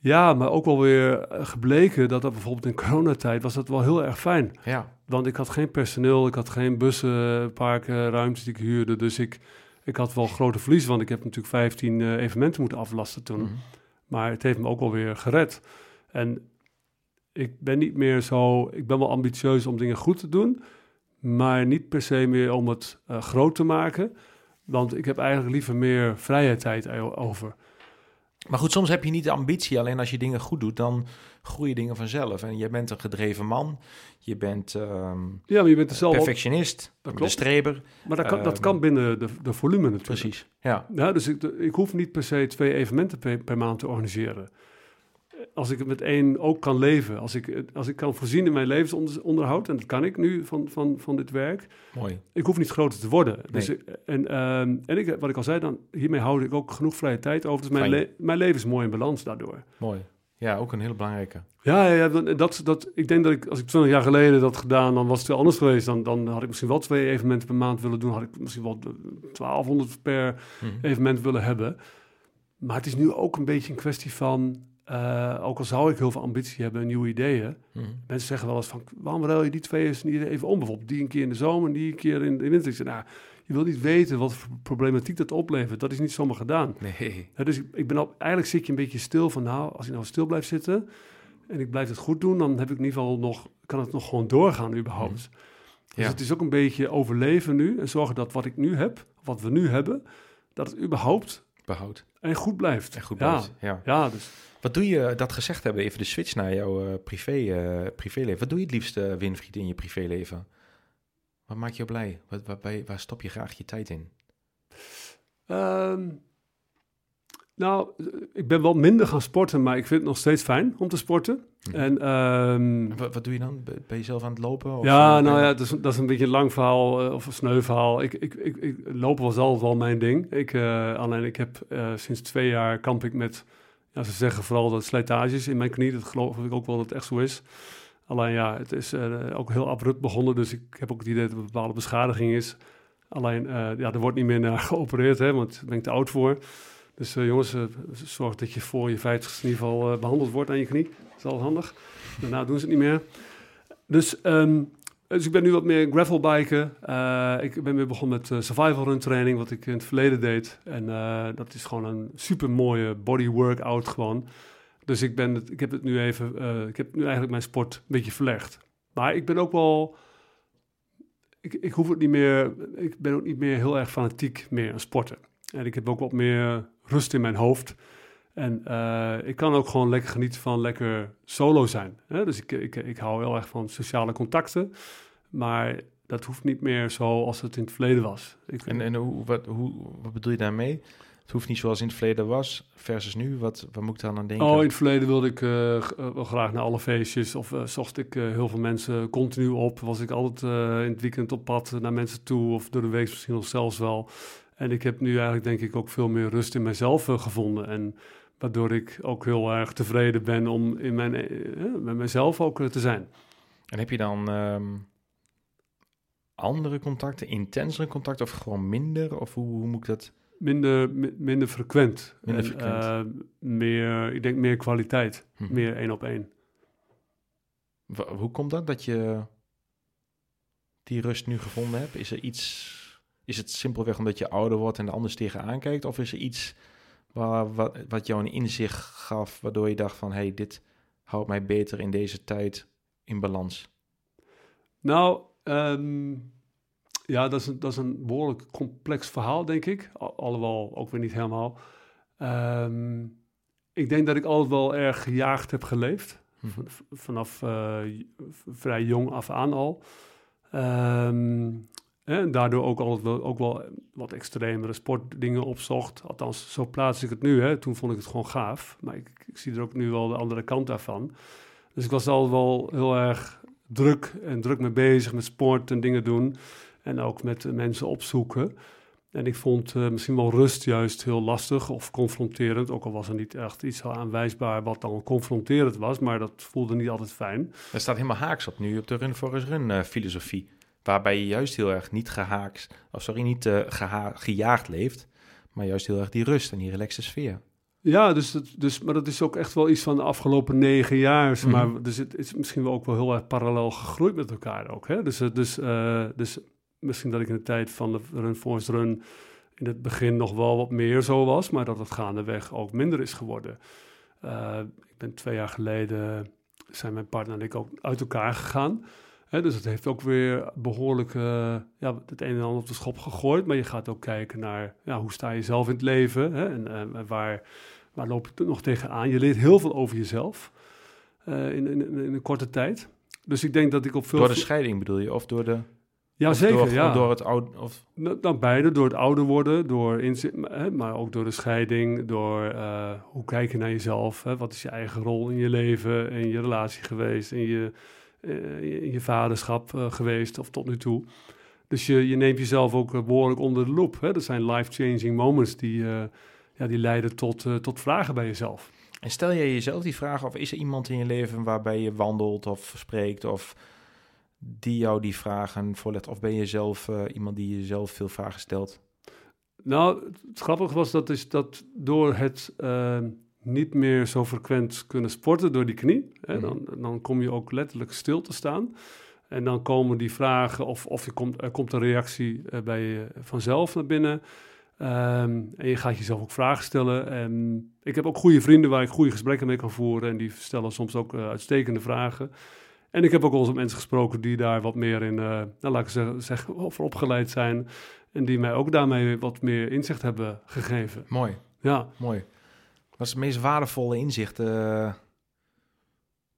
Ja, maar ook wel weer eh, gebleken dat dat bijvoorbeeld in coronatijd was dat wel heel erg fijn. Ja. Want ik had geen personeel, ik had geen bussen, parken, ruimtes die ik huurde. Dus ik, ik had wel grote verlies, want ik heb natuurlijk 15 uh, eh, evenementen moeten aflasten toen. Mhm. Maar het heeft me ook wel weer gered. En ik ben niet meer zo, ik ben wel ambitieus om dingen goed te doen, maar niet per se meer om het uh, groot te maken. Want ik heb eigenlijk liever meer vrije tijd over. Maar goed, soms heb je niet de ambitie. Alleen als je dingen goed doet, dan groeien dingen vanzelf. En je bent een gedreven man. Je bent, um, ja, maar je bent zelf perfectionist, dat klopt. de streber. Maar dat kan, dat ehm, kan binnen de, de volume natuurlijk. Precies, ja. ja dus ik, ik hoef niet per se twee evenementen per, per maand te organiseren als ik het met één ook kan leven, als ik, als ik kan voorzien in mijn levensonderhoud, en dat kan ik nu van, van, van dit werk. Mooi. Ik hoef niet groter te worden. Dus, en ehm, en ik, wat ik al zei, dan, hiermee houd ik ook genoeg vrije tijd over. Dus mijn, mijn leven is mooi in balans daardoor. Mooi. Ja, ook een hele belangrijke. Ja, ja dat, dat, ik denk dat ik, als ik 20 jaar geleden dat gedaan, dan was het wel anders geweest. Dan, dan had ik misschien wel twee evenementen per maand willen doen. Had ik misschien wel 1200 per mhm. evenement willen hebben. Maar het is nu ook een beetje een kwestie van uh, ook al zou ik heel veel ambitie hebben en nieuwe ideeën. Mm. Mensen zeggen wel eens van, waarom ruil je die twee eens niet even om? Bijvoorbeeld die een keer in de zomer en die een keer in de winter. Ik zeg, nou, je wil niet weten wat voor problematiek dat oplevert. Dat is niet zomaar gedaan. Nee. dus ik, ik ben al, eigenlijk zit je een beetje stil van, nou, als ik nou stil blijf zitten en ik blijf het goed doen, dan heb ik in ieder geval nog, kan het nog gewoon doorgaan überhaupt. Dus Ja. het is ook een beetje overleven nu en zorgen dat wat ik nu heb, wat we nu hebben, dat het überhaupt En goed blijft. En goed ja. blijft. Ja. Ja, dus Wat doe je, dat gezegd hebben, even de switch naar jouw eh, privé, eh, privéleven. Wat doe je het liefst, eh, Winfried, in je privéleven? Wat maakt je blij? Wat, waar, bij- waar stop je graag je tijd in? Ehm, nou, ik ben wel minder gaan sporten, maar ik vind het nog steeds fijn om te sporten. Hm. En ehm, Wat, wat doe je dan? Ben je zelf aan het lopen? Of ja, eh, nou ja, dat is, dat is een beetje een lang verhaal eh, of een sneu verhaal. Ik, ik, ik, ik, lopen was altijd wel mijn ding. Ik, eh, alleen ik heb sinds twee jaar kamp ik met, ja, ze zeggen vooral dat slijtages in mijn knie. Dat geloof ik ook wel dat het echt zo is. Alleen ja, het is ook heel abrupt begonnen, dus ik heb ook het idee dat er een bepaalde beschadiging is. Alleen, ja, er wordt niet meer naar geopereerd, hè, want daar ben ik te oud voor. Dus eh, jongens, eh, zorg dat je voor je 50 in ieder geval eh, behandeld wordt aan je knie. Dat is al handig. Daarna doen ze het niet meer. Dus, ehm, dus ik ben nu wat meer gravelbiken. Ik ben weer begonnen met survival run training, wat ik in het verleden deed. En dat is gewoon een super mooie body workout gewoon. Dus ik, ben het, ik heb het nu even, ik heb nu eigenlijk mijn sport een beetje verlegd. Maar ik ben ook wel, ik, ik hoef het niet meer, ik ben ook niet meer heel erg fanatiek meer aan sporten. En ik heb ook wat meer rust in mijn hoofd. En eh, ik kan ook gewoon lekker genieten van lekker solo zijn. Hè? Dus ik, ik, ik hou heel erg van sociale contacten. Maar dat hoeft niet meer zo als het in het verleden was. Ik, En, en hoe, wat, hoe, wat bedoel je daarmee? Het hoeft niet zoals in het verleden was, versus nu. Wat, wat moet ik dan aan denken? Oh, in het verleden wilde ik eh, eh, wel graag naar alle feestjes. Of zocht ik heel veel mensen continu op. Was ik altijd in het weekend op pad naar mensen toe. Of door de week misschien nog zelfs wel. En ik heb nu eigenlijk denk ik ook veel meer rust in mezelf eh, gevonden. En waardoor ik ook heel erg tevreden ben om in mijn, eh, eh, met mezelf ook te zijn. En heb je dan ehm, andere contacten, intensere contacten of gewoon minder? Of hoe, hoe moet ik dat? Minder, mi- minder frequent. Minder En, frequent. meer, ik denk meer kwaliteit. Hm. Meer één op één. Hoe komt dat dat je die rust nu gevonden hebt? Is er iets, is het simpelweg omdat je ouder wordt en er anders tegenaan kijkt? Of is er iets waar, wat, wat jou een inzicht gaf, waardoor je dacht van, hey, dit houdt mij beter in deze tijd in balans? Nou, ehm, ja, dat is, een, dat is een behoorlijk complex verhaal, denk ik. Al- Alhoewel ook weer niet helemaal. Ehm, ik denk dat ik altijd wel erg gejaagd heb geleefd. Hm. V- vanaf eh, vrij jong af aan al. Ehm, en daardoor ook wel, ook wel wat extremere sportdingen opzocht. Althans, zo plaats ik het nu. Hè. Toen vond ik het gewoon gaaf. Maar ik, ik zie er ook nu wel de andere kant daarvan. Dus ik was altijd wel heel erg druk en druk mee bezig met sport en dingen doen. En ook met mensen opzoeken. En ik vond eh, misschien wel rust juist heel lastig of confronterend. Ook al was er niet echt iets aanwijsbaar wat dan confronterend was. Maar dat voelde niet altijd fijn. Dat staat helemaal haaks op nu op de Run Forest Run eh, filosofie. Waarbij je juist heel erg niet gehaakt, of sorry, niet eh, geha- gejaagd leeft. Maar juist heel erg die rust en die relaxe sfeer. Ja, dus, dat, dus, maar dat is ook echt wel iets van de afgelopen negen jaar. zeg Mhm. Maar dus het is misschien wel ook wel heel erg parallel gegroeid met elkaar ook. Hè? Dus, eh, dus, eh, dus misschien dat ik in de tijd van de Run Force Run in het begin nog wel wat meer zo was, maar dat het gaandeweg ook minder is geworden. Ik ben twee jaar geleden, zijn mijn partner en ik ook uit elkaar gegaan. Dus het heeft ook weer behoorlijk eh, ja, het een en ander op de schop gegooid. Maar je gaat ook kijken naar ja, hoe sta je zelf in het leven hè, en eh, waar, waar loop je nog tegenaan. Je leert heel veel over jezelf eh, in, in, in een korte tijd. Dus ik denk dat ik op veel... Door de scheiding bedoel je? Of door de... ja, zeker. Door, ja. door het oud... Of, Nou, nou, beide, door het ouder worden, door inzi- hè, maar ook door de scheiding, door hoe kijk je naar jezelf, hè, wat is je eigen rol in je leven, in je relatie geweest, in je, in je vaderschap eh, geweest of tot nu toe. Dus je, je neemt jezelf ook eh, behoorlijk onder de loep. Hè. Dat zijn life-changing moments die, eh, ja, die leiden tot, eh, tot vragen bij jezelf. en stel jij jezelf die vraag of is er iemand in je leven waarbij je wandelt of spreekt of die jou die vragen voorlegt? Of ben je zelf eh, iemand die jezelf veel vragen stelt? Nou, het grappige was dat, is dat door het eh, niet meer zo frequent kunnen sporten door die knie, hè, Mhm. dan, dan kom je ook letterlijk stil te staan. En dan komen die vragen, of, of je komt, er komt een reactie eh, bij je vanzelf naar binnen. Ehm, en je gaat jezelf ook vragen stellen. En ik heb ook goede vrienden waar ik goede gesprekken mee kan voeren. En die stellen soms ook eh, uitstekende vragen. En ik heb ook wel eens met mensen gesproken die daar wat meer in, uh, nou, laat ik zeggen, zeggen, over opgeleid zijn. En die mij ook daarmee wat meer inzicht hebben gegeven. Mooi. Ja. Mooi. Wat is het meest waardevolle inzicht? Uh,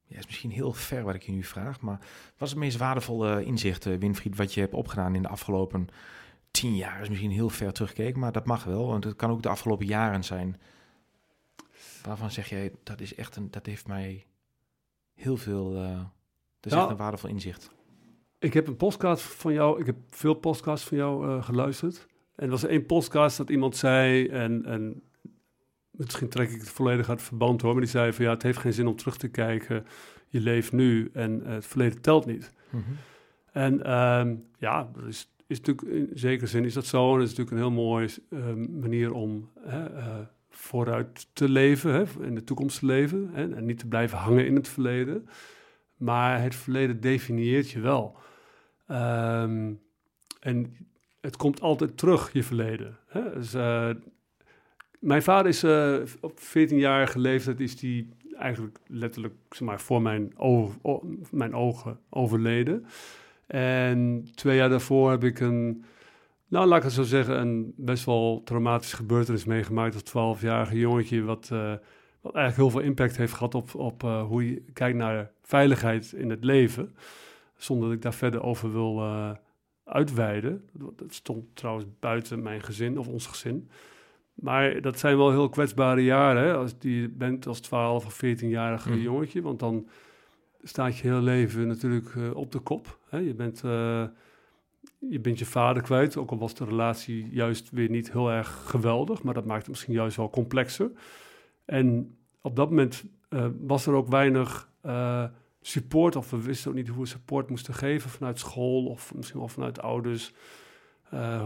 ja, is misschien heel ver wat ik je nu vraag. Maar wat is het meest waardevolle inzicht, uh, Winfried, wat je hebt opgedaan in de afgelopen tien jaar? Is misschien heel ver teruggekeken, maar dat mag wel. Want het kan ook de afgelopen jaren zijn. Waarvan zeg jij, dat is echt een, dat heeft mij heel veel, uh, dat is echt een waardevol inzicht. Ik heb een podcast van jou, ik heb veel podcasts van jou uh, geluisterd. En er was één podcast dat iemand zei, en, en misschien trek ik het volledig uit het verband hoor, maar die zei van ja, het heeft geen zin om terug te kijken. Je leeft nu en het verleden telt niet. Mm -hmm. En um, ja, dat is, is natuurlijk in zekere zin is dat zo. En dat is natuurlijk een heel mooie uh, manier om hè, uh, vooruit te leven, hè, in de toekomst te leven. Hè, en niet te blijven hangen in het verleden. Maar het verleden definieert je wel. Um, en het komt altijd terug, je verleden. Hè? Dus, mijn vader is uh, op 14-jarige leeftijd is die eigenlijk letterlijk zeg maar, voor mijn, mijn ogen overleden. En twee jaar daarvoor heb ik een, nou laat ik het zo zeggen, een best wel traumatische gebeurtenis meegemaakt als 12-jarige jongetje. Wat, uh, wat eigenlijk heel veel impact heeft gehad op, op uh, hoe je kijkt naar veiligheid in het leven. Zonder dat ik daar verder over wil uh, uitweiden. Dat stond trouwens buiten mijn gezin of ons gezin. Maar dat zijn wel heel kwetsbare jaren. Hè? Als je bent als 12 of 14-jarige mm. jongetje. Want dan staat je heel leven natuurlijk uh, op de kop. Hè? Je, bent, uh, je bent je vader kwijt. Ook al was de relatie juist weer niet heel erg geweldig. Maar dat maakt het misschien juist wel complexer. En op dat moment uh, was er ook weinig support. Of we wisten ook niet hoe we support moesten geven vanuit school. Of misschien wel vanuit ouders.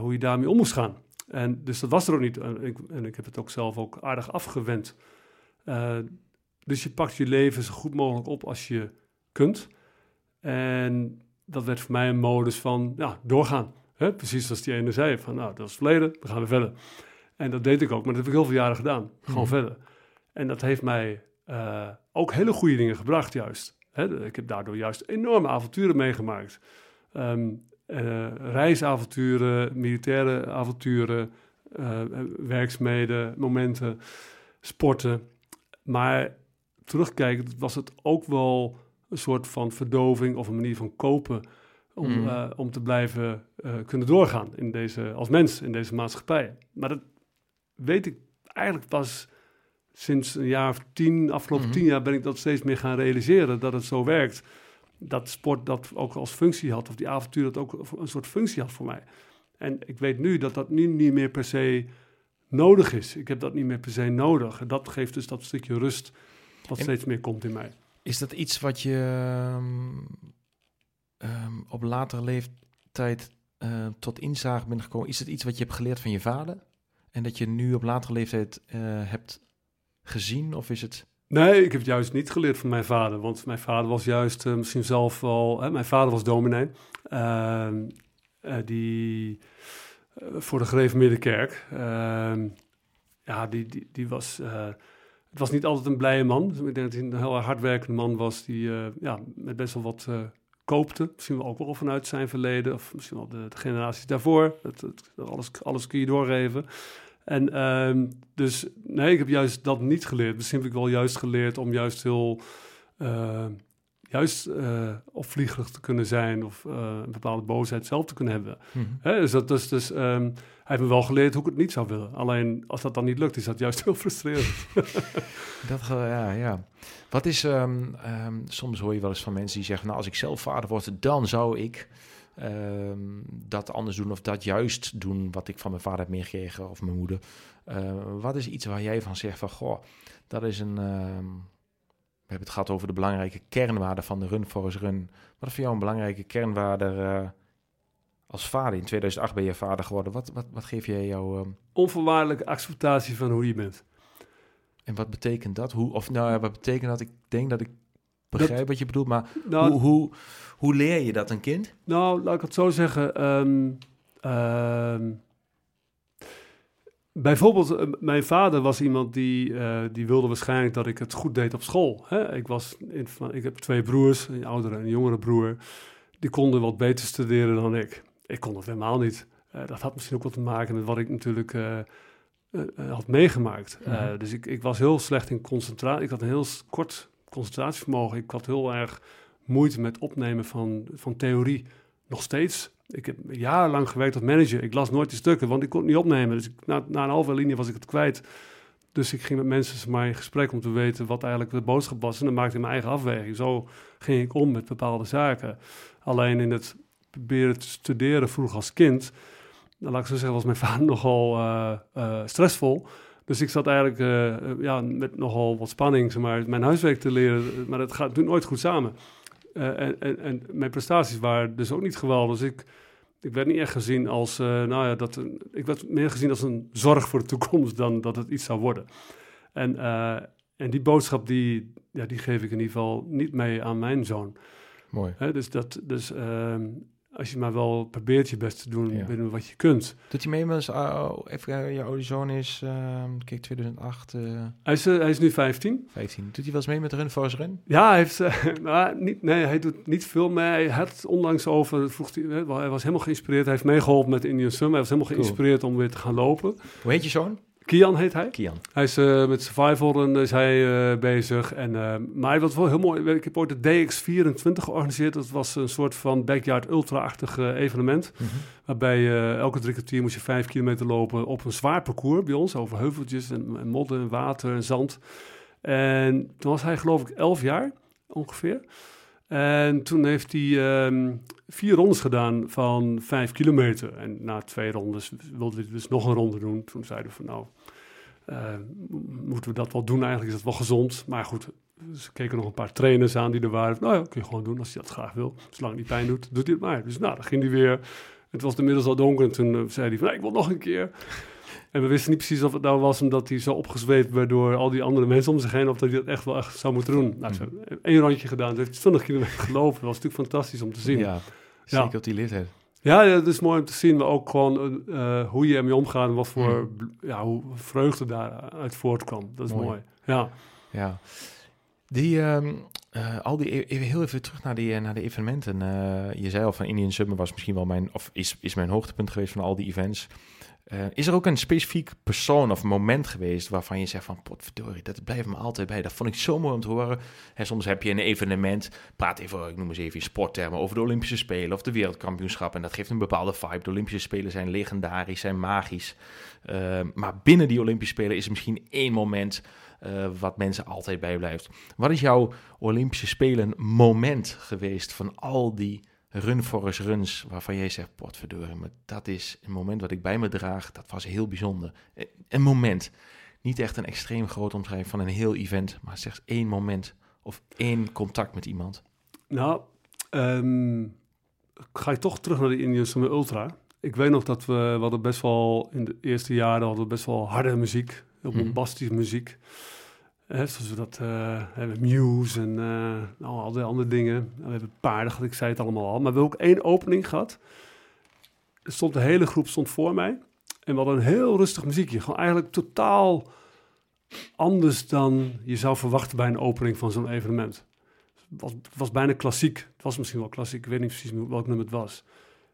hoe je daarmee om moest gaan. En dus dat was er ook niet. En ik, en ik heb het ook zelf ook aardig afgewend. Uh, dus je pakt je leven zo goed mogelijk op als je kunt. En dat werd voor mij een modus van ja, doorgaan. Hè? Precies zoals die ene zei: van nou, dat is verleden, dan gaan we verder. En dat deed ik ook, maar dat heb ik heel veel jaren gedaan. Gewoon mm. verder. En dat heeft mij uh, ook hele goede dingen gebracht, juist. Hè? Ik heb daardoor juist enorme avonturen meegemaakt. Um, uh, reisavonturen, militaire avonturen, uh, werkzaamheden, momenten, sporten. Maar terugkijkend was het ook wel een soort van verdoving of een manier van kopen om, mm. uh, om te blijven kunnen doorgaan in deze, als mens in deze maatschappij. Maar dat weet ik eigenlijk pas sinds een jaar of tien, afgelopen mm -hmm. tien jaar ben ik dat steeds meer gaan realiseren, dat het zo werkt dat sport dat ook als functie had, of die avontuur dat ook een soort functie had voor mij. En ik weet nu dat dat nu niet meer per se nodig is. Ik heb dat niet meer per se nodig. En dat geeft dus dat stukje rust wat en steeds meer komt in mij. Is dat iets wat je um, um, op latere leeftijd uh, tot inzage bent gekomen? Is het iets wat je hebt geleerd van je vader? En dat je nu op latere leeftijd uh, hebt gezien? Of is het... Nee, ik heb het juist niet geleerd van mijn vader. Want mijn vader was juist uh, misschien zelf wel... Hè, mijn vader was dominee. Uh, uh, die voor de gereformeerde. Ehm, ja, die, die, die was... het was niet altijd een blije man. Dus ik denk dat hij een heel hardwerkende man was... die ja, met best wel wat koopte. Misschien wel ook wel vanuit zijn verleden. Of misschien wel de, generaties daarvoor. Dat, alles, alles kun je doorgeven. En um, dus nee, ik heb juist dat niet geleerd. Misschien heb ik wel juist geleerd om juist heel uh, juist uh, opvliegerig te kunnen zijn of uh, een bepaalde boosheid zelf te kunnen hebben. Mm -hmm. Hè, dus dat dus, dus um, hij heeft me wel geleerd hoe ik het niet zou willen. Alleen als dat dan niet lukt, is dat juist heel frustrerend. dat, ja, ja. Wat is, um, soms hoor je wel eens van mensen die zeggen, nou als ik zelf vader word, dan zou ik... Um, dat anders doen of dat juist doen wat ik van mijn vader heb meegekregen of mijn moeder. Uh, wat is iets waar jij van zegt van, goh, dat is een... Um, we hebben het gehad over de belangrijke kernwaarde van de Run Forest Run. Wat is voor jou een belangrijke kernwaarde uh, als vader? In 2008 ben je vader geworden. Wat, wat, wat geef jij jou... Um... Onvoorwaardelijke acceptatie van hoe je bent. En wat betekent dat? Hoe, of nou, wat betekent dat? Ik denk dat ik begrijp dat, wat je bedoelt, maar nou, hoe, hoe, hoe leer je dat een kind? Nou, laat ik het zo zeggen. Um, um, Bijvoorbeeld, eh, mijn vader was iemand die, eh, die wilde waarschijnlijk dat ik het goed deed op school. Hè? Ik, was in, ik heb twee broers, een oudere en een jongere broer. Die konden wat beter studeren dan ik. Ik kon dat helemaal niet. Eh, dat had misschien ook wat te maken met wat ik natuurlijk had meegemaakt. Mhm. dus ik, ik was heel slecht in concentratie. Ik had een heel kort concentratievermogen. Ik had heel erg moeite met opnemen van, van theorie. Nog steeds. Ik heb jarenlang gewerkt als manager. Ik las nooit die stukken, want ik kon het niet opnemen. Dus na, na een halve linie was ik het kwijt. Dus ik ging met mensen maar, in gesprek om te weten wat eigenlijk de boodschap was. En dan maakte ik mijn eigen afweging. Zo ging ik om met bepaalde zaken. Alleen in het proberen te studeren vroeg als kind, dan laat ik zo zeggen, was mijn vader nogal eh, eh, stressvol. Dus ik zat eigenlijk eh, eh, ja, met nogal wat spanning zeg maar, mijn huiswerk te leren. Maar dat gaat doet nooit goed samen. Eh, en, en, en mijn prestaties waren dus ook niet geweldig. Dus ik, ik werd niet echt gezien als, nou ja, dat ik werd meer gezien als een zorg voor de toekomst dan dat het iets zou worden. En, en die boodschap, die, ja, die geef ik in ieder geval niet mee aan mijn zoon. Mooi. Hè, dus dat, dus ehm, als je maar wel probeert je best te doen Ja. binnen wat je kunt. Doet hij mee met ons? oh, even kijken, je oude zoon is, ehm, kijk, 2008, eh, Hij is, eh, hij is nu 15. 15. Doet hij wel eens mee met Run Force Run? Ja, hij heeft, eh, nou, niet, nee, hij doet niet veel mee. Hij had onlangs over, vroeg hij, hij was helemaal geïnspireerd. Hij heeft meegeholpen met Indian Summer. Hij was helemaal Cool. geïnspireerd om weer te gaan lopen. Hoe heet je zoon? Kian heet hij. Kian. Hij is eh, met survival en is hij eh, bezig. En, eh, maar hij was wel heel mooi. Ik heb ooit de DX24 georganiseerd. Dat was een soort van backyard ultra-achtig evenement. Mhm. Waarbij eh, elke drie kwartier moest je vijf kilometer lopen op een zwaar parcours bij ons. Over heuveltjes en, en modder en water en zand. En toen was hij geloof ik elf jaar ongeveer. En toen heeft hij ehm, vier rondes gedaan van vijf kilometer. En na twee rondes wilde hij dus nog een ronde doen. Toen zeiden we van nou, eh, moeten we dat wel doen? Eigenlijk is dat wel gezond. Maar goed, ze keken nog een paar trainers aan die er waren. Nou ja, kun je gewoon doen als je dat graag wil. Zolang het niet pijn doet, doet hij het maar. Dus nou, dan ging hij weer. Het was inmiddels al donker en toen eh, zei hij van, nou, ik wil nog een keer. En we wisten niet precies of het nou was omdat hij zo opgezweept werd door al die andere mensen om zich heen, of dat hij dat echt wel echt zou moeten doen. Nou, zo, één rondje gedaan, heeft hij 20 kilometer gelopen. Dat was natuurlijk fantastisch om te zien. Ja, Ja, zeker op die leeftijd. ja, het is mooi om te zien, maar ook gewoon eh, hoe je ermee omgaat en wat voor ja, hoe vreugde daaruit voortkwam. Dat is Mooi. mooi. Ja. Ja. Die, ehm, eh, al die, e- even heel even terug naar, die, eh, naar de evenementen. Eh, je zei al van Indian Summer was misschien wel mijn, of is, is mijn hoogtepunt geweest van al die events. Eh, is er ook een specifiek persoon of moment geweest waarvan je zegt van, potverdorie, dat blijft me altijd bij. Dat vond ik zo mooi om te horen. En soms heb je een evenement, praat even, ik noem eens even in sporttermen, over de Olympische Spelen of de wereldkampioenschap. En dat geeft een bepaalde vibe. De Olympische Spelen zijn legendarisch, zijn magisch. Eh, maar binnen die Olympische Spelen is er misschien één moment eh, wat mensen altijd bijblijft. Wat is jouw Olympische Spelen moment geweest van al die run forest runs waarvan jij zegt, potverdorie, maar dat is een moment wat ik bij me draag, dat was heel bijzonder. Eh, Een moment, niet echt een extreem groot omschrijving van een heel event, maar slechts één moment of één contact met iemand. Nou, ehm, ga ik toch terug naar de Indian Summer Ultra. Ik weet nog dat we, we hadden best wel in de eerste jaren hadden we best wel harde muziek, heel Mhm. bombastische muziek. Hè, zoals we dat eh, hebben, Muse en eh, al die andere dingen. We hebben paarden, ik zei het allemaal al. Maar we hebben ook één opening gehad. Er stond de hele groep stond voor mij. En we hadden een heel rustig muziekje. Gewoon eigenlijk totaal anders dan je zou verwachten bij een opening van zo'n evenement. Het was, was bijna klassiek. Het was misschien wel klassiek. Ik weet niet precies welk nummer het was.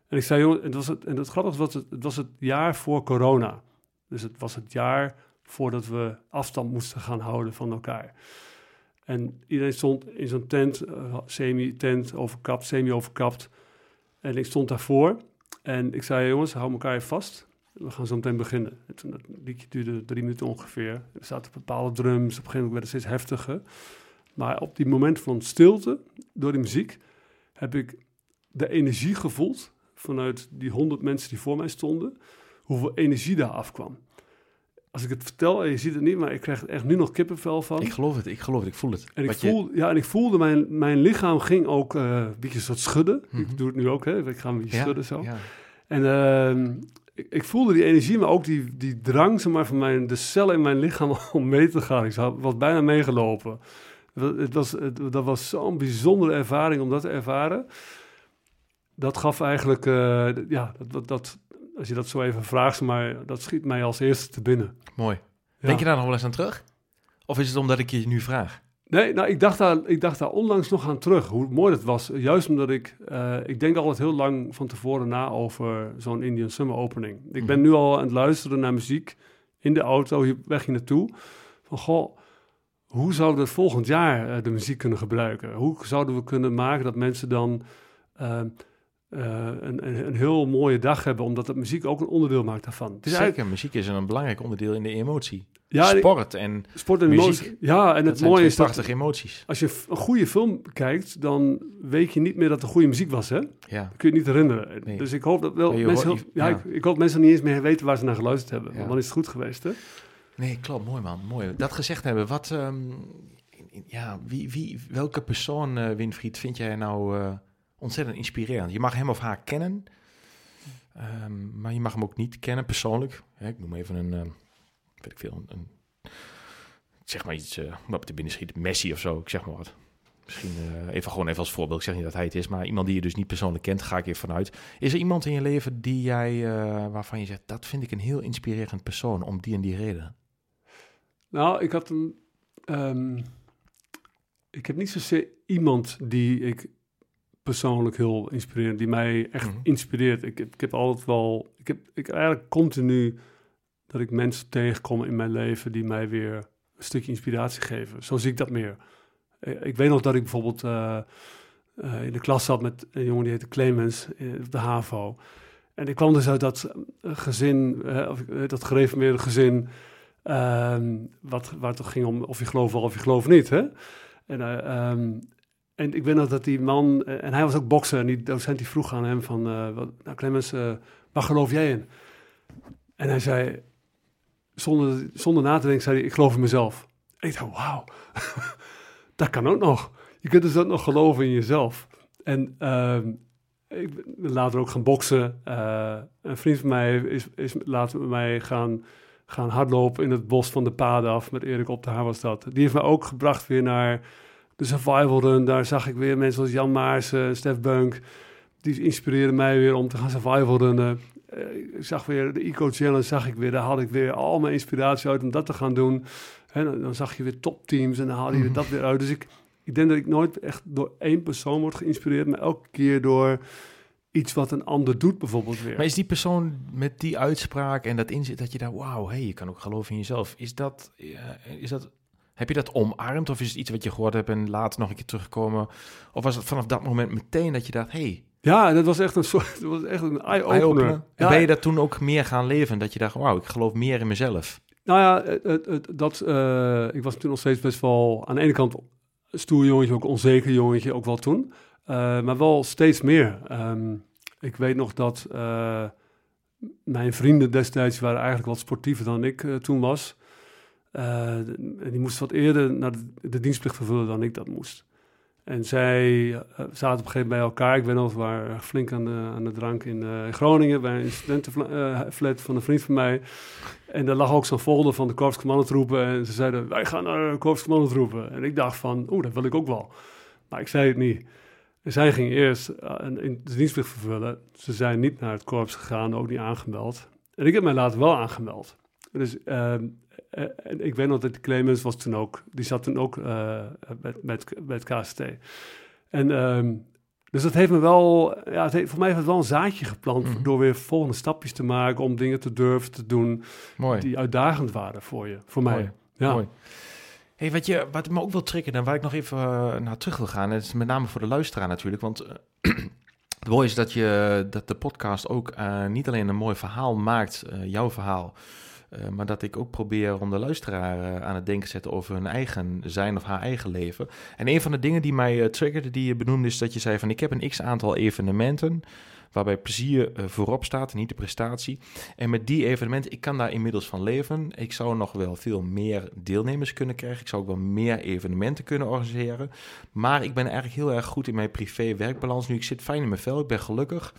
En ik zei, jongen, het was het, en het grappige was, het was het jaar voor corona. Dus het was het jaar voordat we afstand moesten gaan houden van elkaar. En iedereen stond in zo'n tent, eh, semi-tent, overkapt, semi-overkapt. En ik stond daarvoor. En ik zei, jongens, hou elkaar vast. We gaan zo meteen beginnen. Dat liedje duurde drie minuten ongeveer. Er zaten bepaalde drums. Op een gegeven moment werd het steeds heftiger. Maar op die moment van stilte, door die muziek, heb ik de energie gevoeld vanuit die honderd mensen die voor mij stonden, hoeveel energie daar afkwam. Als ik het vertel, en je ziet het niet, maar ik krijg er echt nu nog kippenvel van. Ik geloof het, ik geloof het, ik voel het. En ik, je- voel, ja, en ik voelde, mijn, mijn lichaam ging ook eh, een beetje soort schudden. Mhm. Ik doe het nu ook, hè. ik ga een beetje Ja, schudden zo. ja. En ehm, ik, ik voelde die energie, maar ook die, die drang zeg maar, van mijn, de cellen in mijn lichaam om mee te gaan. Ik zou- was bijna meegelopen. Het, was, het, dat was zo'n bijzondere ervaring om dat te ervaren. Dat gaf eigenlijk, eh, ja, dat, dat als je dat zo even vraagt, maar dat schiet mij als eerste te binnen. Mooi. Ja. Denk je daar nog wel eens aan terug? Of is het omdat ik je nu vraag? Nee, nou, ik dacht, daar, ik dacht daar onlangs nog aan terug, hoe mooi dat was. Juist omdat ik, eh, ik denk altijd heel lang van tevoren na over zo'n Indian Summer opening. Ik ben Mhm. nu al aan het luisteren naar muziek in de auto, hier weg hier naartoe. Van, goh, hoe zouden we volgend jaar eh, de muziek kunnen gebruiken? Hoe zouden we kunnen maken dat mensen dan eh, een, een, een heel mooie dag hebben, omdat het muziek ook een onderdeel maakt daarvan. Het is eigenlijk, Zeker, muziek is een belangrijk onderdeel in de emotie. ja, Sport en sport en muziek. emotie. Ja, en dat het mooie is dat prachtige emoties. als je een goede film kijkt, dan weet je niet meer dat er goede muziek was, hè? Ja. Dat kun je niet herinneren. Nee. Dus ik hoop dat wel mensen, hoort- heel- ja, ja. Ik, ik hoop mensen niet eens meer weten waar ze naar geluisterd hebben. Ja. Want dan is het goed geweest, hè? Nee, klopt. Mooi man. Mooi. Dat gezegd hebben, wat, ehm, ja, wie, wie, welke persoon, eh, Winfried, vind jij nou eh, ontzettend inspirerend? Je mag hem of haar kennen, ehm, maar je mag hem ook niet kennen persoonlijk. Hè, ik noem even een, ehm, weet ik veel, een, een- zeg maar iets eh, wat te binnen schiet, Messi of zo, ik zeg maar wat. Misschien eh, even gewoon even als voorbeeld. Ik zeg niet dat hij het is, maar iemand die je dus niet persoonlijk kent, ga ik even vanuit. Is er iemand in je leven die jij, eh, waarvan je zegt, dat vind ik een heel inspirerend persoon om die en die reden? Nou, ik had een... ehm, ik heb niet zozeer iemand die ik persoonlijk heel inspirerend, die mij echt Mhm. inspireert. Ik, heb- ik heb altijd wel... Ik heb ik eigenlijk continu dat ik mensen tegenkom in mijn leven die mij weer een stukje inspiratie geven. Zo zie ik dat meer. Eh, Ik weet nog dat ik bijvoorbeeld eh, eh, in de klas zat met een jongen die heette Clemens op de HAVO. En ik kwam dus uit dat gezin, eh, of, dat gereformeerde gezin, ehm, wat, waar het toch ging om of je gelooft wel of je gelooft niet. Hè? En, eh, ehm, en ik weet nog dat die man, eh, en hij was ook bokser, en die docent die vroeg aan hem van, eh, wat, nou Clemens, eh, waar geloof jij in? En hij zei, zonder, zonder na te denken, zei hij, ik geloof in mezelf. En ik dacht, wauw, dat kan ook nog. Je kunt dus ook nog geloven in jezelf. En ehm, ik ben later ook gaan boksen. Een vriend van mij is, is later met mij gaan, gaan hardlopen in het bos van de paden af. Met Erik op de Haar was dat. Die heeft me ook gebracht weer naar de survival run. Daar zag ik weer mensen als Jan Maarsen en Stef Beunk. Die inspireerden mij weer om te gaan survival runnen. Eh, ik zag weer de Eco Challenge, zag ik weer. Daar had ik weer al mijn inspiratie uit om dat te gaan doen. En dan, dan zag je weer topteams en dan haalde je Mhm. dat weer uit. Dus ik, ik denk dat ik nooit echt door één persoon word geïnspireerd, maar elke keer door iets wat een ander doet bijvoorbeeld weer. Maar is die persoon met die uitspraak en dat inzit dat je daar, wauw, hey, je kan ook geloven in jezelf. Is dat, eh, is dat, heb je dat omarmd of is het iets wat je gehoord hebt en later nog een keer terugkomen? Of was het vanaf dat moment meteen dat je dacht, hey, Ja, dat was echt een soort, dat was echt een eye-opener. eye-opener? En Ja, ben je dat toen ook meer gaan leven? Dat je dacht, wauw, ik geloof meer in mezelf. Nou ja, dat, eh, ik was toen nog steeds best wel aan de ene kant stoer jongetje, ook onzeker jongetje, ook wel toen. Eh, maar wel steeds meer. Ehm, ik weet nog dat eh, mijn vrienden destijds waren eigenlijk wat sportiever dan ik toen was. En die moesten wat eerder naar de, dienstplicht vervullen dan ik dat moest. En zij eh, zaten op een gegeven moment bij elkaar. Ik nog, we waren flink aan de, aan drank in eh, Groningen... bij een studentenflat van een vriend van mij. En daar lag ook zo'n folder van de korpscommandotroepen. En ze zeiden, wij gaan naar de korpscommandotroepen. En ik dacht van, oeh, dat wil ik ook wel. Maar ik zei het niet. En zij ging eerst de dienstplicht vervullen. Ze zijn niet naar het korps gegaan, ook niet aangemeld. En ik heb mij later wel aangemeld. Dus ehm, eh, en ik weet nog dat Clemens was toen ook, die zat toen ook eh, met, met, met KST. En ehm, dus dat heeft me wel, ja, het heeft, voor mij heeft het wel een zaadje geplant Mhm. door weer volgende stapjes te maken, om dingen te durven te doen Mooi. die uitdagend waren voor je, voor mij. Ja. Mooi. Hey, wat, je, wat me ook wil triggeren en waar ik nog even eh, naar terug wil gaan, is met name voor de luisteraar natuurlijk, want eh, het mooie is dat, je, dat de podcast ook eh, niet alleen een mooi verhaal maakt, eh, jouw verhaal, eh, maar dat ik ook probeer om de luisteraar eh, aan het denken te zetten over hun eigen zijn of haar eigen leven. En een van de dingen die mij eh, triggerde, die je benoemde, is dat je zei van ik heb een x-aantal evenementen waarbij plezier voorop staat niet de prestatie. En met die evenementen, ik kan daar inmiddels van leven. Ik zou nog wel veel meer deelnemers kunnen krijgen. Ik zou ook wel meer evenementen kunnen organiseren. Maar ik ben eigenlijk heel erg goed in mijn privé-werkbalans nu. Ik zit fijn in mijn vel, ik ben gelukkig.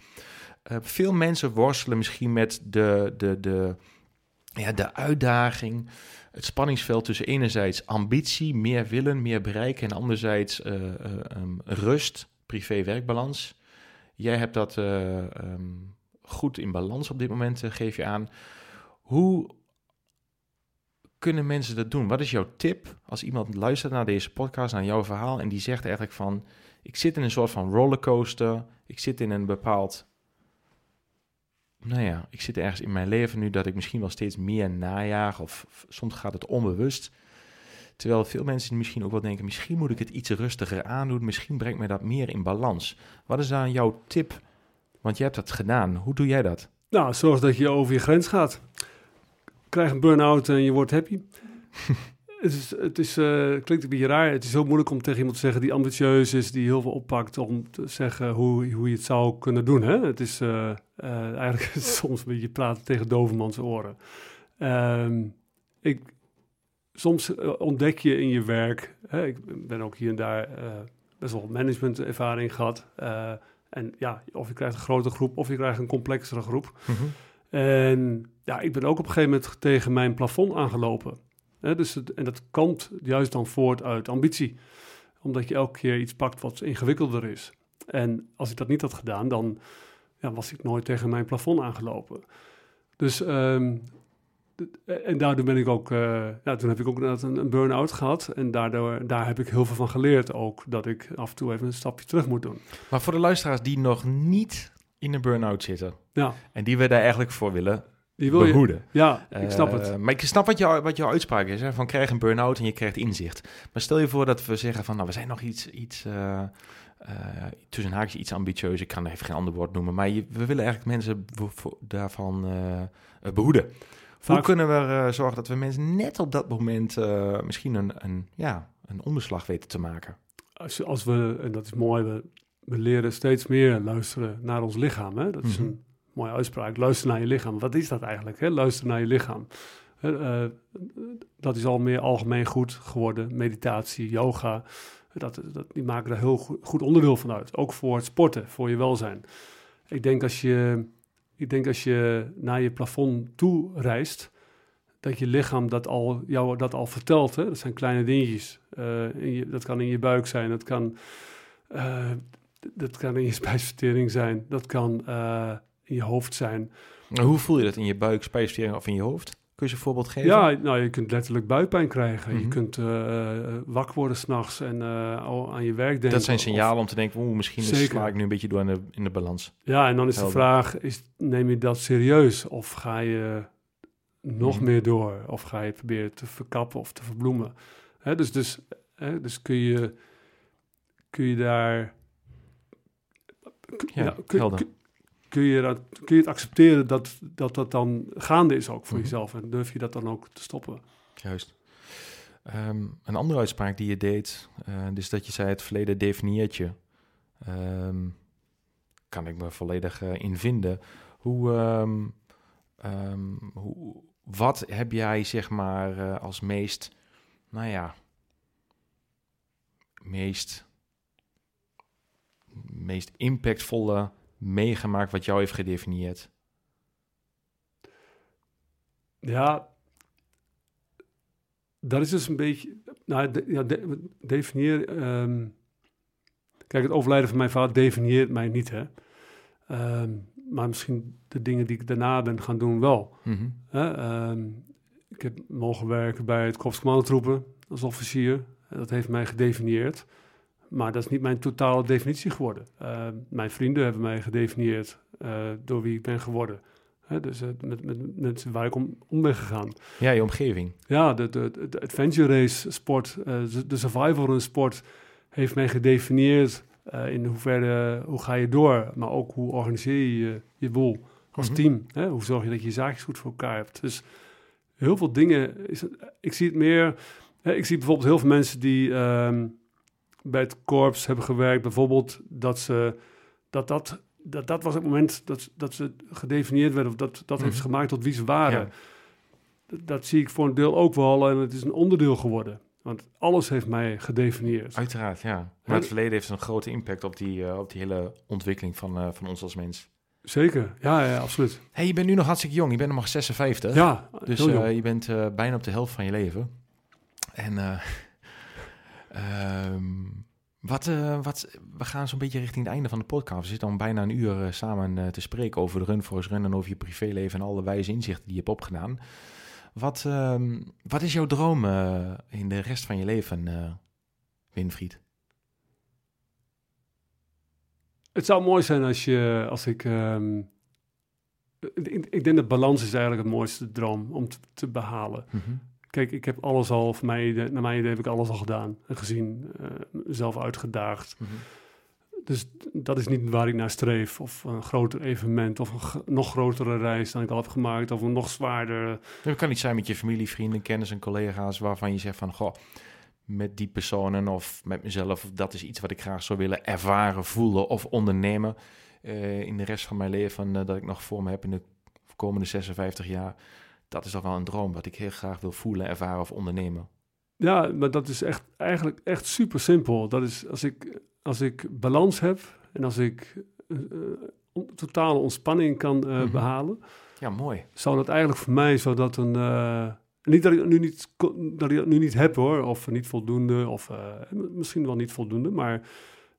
Veel mensen worstelen misschien met de, de, de, ja, de uitdaging, het spanningsveld tussen enerzijds ambitie, meer willen, meer bereiken en anderzijds eh, eh, ehm, rust, privé-werkbalans. Jij hebt dat eh, ehm, goed in balans op dit moment, geef je aan. Hoe kunnen mensen dat doen? Wat is jouw tip als iemand luistert naar deze podcast, naar jouw verhaal en die zegt eigenlijk van, ik zit in een soort van rollercoaster, ik zit in een bepaald, nou ja, ik zit ergens in mijn leven nu dat ik misschien wel steeds meer najaag of soms gaat het onbewust. Terwijl veel mensen misschien ook wel denken, misschien moet ik het iets rustiger aandoen, misschien brengt mij dat meer in balans. Wat is dan jouw tip? Want je hebt dat gedaan. Hoe doe jij dat? Nou, zorg dat je over je grens gaat. Krijg een burn-out en je wordt happy. het is, het is, eh, klinkt een beetje raar. Het is heel moeilijk om tegen iemand te zeggen die ambitieus is, die heel veel oppakt, om te zeggen hoe, hoe je het zou kunnen doen. Hè? Het is eh, eh, eigenlijk soms een beetje praten tegen dovermans oren. Ehm, ik, soms ontdek je in je werk, hè, ik ben ook hier en daar best wel managementervaring gehad. eh, en ja, of je krijgt een grote groep of je krijgt een complexere groep. En ja, ik ben ook op een gegeven moment tegen mijn plafond aangelopen. Dus het, en dat komt juist dan voort uit ambitie. Omdat je elke keer iets pakt wat ingewikkelder is. En als ik dat niet had gedaan, dan ja, was ik nooit tegen mijn plafond aangelopen. Dus, ehm, en daardoor ben ik ook, eh, ja, toen heb ik ook een, een burn-out gehad. En daardoor, daar heb ik heel veel van geleerd ook. Dat ik af en toe even een stapje terug moet doen. Maar voor de luisteraars die nog niet in een burn-out zitten Ja, en die we daar eigenlijk voor willen die wil je. Ja, ik snap Eh, het. Maar ik snap wat, jou, wat jouw uitspraak is. Hè? Van krijg een burn-out en je krijgt inzicht. Maar stel je voor dat we zeggen van nou, we zijn nog iets, iets eh, eh, tussen haakjes iets ambitieus. Ik kan even geen ander woord noemen. Maar je- we willen eigenlijk mensen daarvan eh, eh, behoeden. Hoe kunnen we zorgen dat we mensen net op dat moment misschien een, een, ja, een omslag weten te maken? als, als we, en dat is mooi, we, we leren steeds meer luisteren naar ons lichaam. Hè? Dat is Mhm. een mooie uitspraak. Luister naar je lichaam. Wat is dat eigenlijk? Hè? Luister naar je lichaam. Eh, dat is al meer algemeen goed geworden. Meditatie, yoga. Dat, dat, die maken daar heel goed, onderdeel van uit. Ook voor het sporten, voor je welzijn. Ik denk als je, ik denk als je naar je plafond toe reist, dat je lichaam dat al, jou dat al vertelt. Hè? Dat zijn kleine dingetjes. Eh, dat kan in je buik zijn, dat kan, eh, dat kan in je spijsvertering zijn, dat kan in je hoofd zijn. Maar Hoe voel je dat in je buik, spijsvertering of in je hoofd? Kun je ze een voorbeeld geven? Ja, nou, je kunt letterlijk buikpijn krijgen. Je Mhm. kunt eh, eh, wakker worden s'nachts en eh, al aan je werk denken. dat zijn Of- signalen om te denken, oeh, misschien Zeker. sla ik nu een beetje door in de, in de balans. Ja, en dan is Helder. de vraag, is, neem je dat serieus? Of ga je nog Mhm. meer door? Of ga je proberen te verkappen of te verbloemen? Hè, dus, dus, hè, dus kun je, kun je daar... Ja, kun, kun- kun je, dat, kun je het accepteren dat, dat dat dan gaande is ook voor Mhm. jezelf? En durf je dat dan ook te stoppen? Juist. Ehm, een andere uitspraak die je deed, eh, dus dat je zei het verleden definieert je. Ehm, kan ik me volledig eh, in vinden. Hoe, ehm, hoe, wat heb jij zeg maar eh, als meest, nou ja, meest, meest impactvolle meegemaakt wat jou heeft gedefinieerd? Ja, dat is dus een beetje. Nou, de, ja, de, definieer. ehm, kijk, het overlijden van mijn vader definieert mij niet, hè. Ehm, maar misschien de dingen die ik daarna ben gaan doen wel. Mhm. Ehm, ik heb mogen werken bij het Korps Commandotroepen als officier. Dat heeft mij gedefinieerd. Maar dat is niet mijn totale definitie geworden. Ehm, mijn vrienden hebben mij gedefinieerd eh, door wie ik ben geworden. Hè? Dus eh, met, met mensen waar ik om, om ben gegaan. Ja, je omgeving. Ja, de, de, de adventure race sport, eh, de- de survival run sport heeft mij gedefinieerd eh, in hoeverre, hoe ga je door, maar ook hoe organiseer je je, boel als Mhm. team. Hè? Hoe zorg je dat je je zaakjes goed voor elkaar hebt. Dus heel veel dingen, is, ik zie het meer, hè, ik zie bijvoorbeeld heel veel mensen die ehm, bij het korps hebben gewerkt, bijvoorbeeld dat ze, dat dat, dat, dat was het moment dat, dat ze gedefinieerd werden, of dat, dat heeft ze Mhm. gemaakt tot wie ze waren. Ja. Dat, dat zie ik voor een deel ook wel en het is een onderdeel geworden. Want alles heeft mij gedefinieerd. Uiteraard, ja. Maar het verleden heeft een grote impact op die, eh, op die hele ontwikkeling van, eh, van ons als mens. Zeker, ja, ja absoluut. hey, je bent nu nog hartstikke jong. Je bent nog maar 56. Ja, dus heel jong. eh, je bent bijna op de helft van je leven. En, eh, ehm, Wat, eh, wat, we gaan zo'n beetje richting het einde van de podcast. We zitten al bijna een uur eh, samen eh, te spreken over de Run for Run en over je privéleven en alle wijze inzichten die je hebt opgedaan. Wat, ehm, wat is jouw droom in de rest van je leven, Winfried? Het zou mooi zijn als je, als ik, ehm, ik, ik denk dat balans is eigenlijk het mooiste droom om te, te behalen. Kijk, ik heb alles al, voor mij, idee- naar mijn idee heb ik alles al gedaan en gezien, eh, mezelf uitgedaagd. Dus dat is niet waar ik naar streef. Of een groter evenement, of een nog grotere reis dan ik al heb gemaakt, of een nog zwaarder. Het kan niet zijn met je familie, vrienden, kennis en collega's waarvan je zegt van, goh, met die personen of met mezelf, dat is iets wat ik graag zou willen ervaren, voelen of ondernemen eh, in de rest van mijn leven eh, dat ik nog voor me heb in de komende 56 jaar. Dat is toch wel een droom wat ik heel graag wil voelen, ervaren of ondernemen. Ja, maar dat is echt, eigenlijk echt super simpel. Dat is als ik, als ik balans heb en als ik eh, eh, totale ontspanning kan eh, Mhm. behalen, Ja, mooi. zou dat eigenlijk voor mij zou dat een. niet dat ik, nu niet, dat ik dat nu niet heb hoor, of niet voldoende, of misschien wel niet voldoende, maar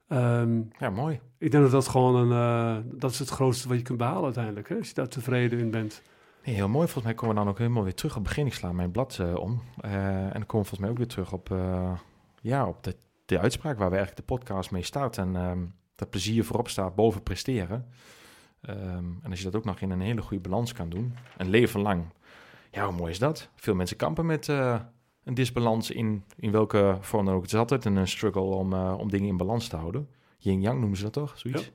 ehm, Ja, mooi. ik denk dat dat gewoon een. dat is het grootste wat je kunt behalen uiteindelijk, hè, als je daar tevreden in bent. Nee, heel mooi. Volgens mij komen we dan ook helemaal weer terug op het begin. Ik sla mijn blad eh, om. Eh, en dan komen we volgens mij ook weer terug op, eh, ja, op de, de uitspraak waar we eigenlijk de podcast mee staat. En ehm, dat plezier voorop staat boven presteren. Ehm, en als je dat ook nog in een hele goede balans kan doen. Een leven lang. Ja, hoe mooi is dat? Veel mensen kampen met een disbalans in, in welke vorm dan ook. Het is altijd een, struggle om, om dingen in balans te houden. Yin-yang noemen ze dat toch? Zoiets?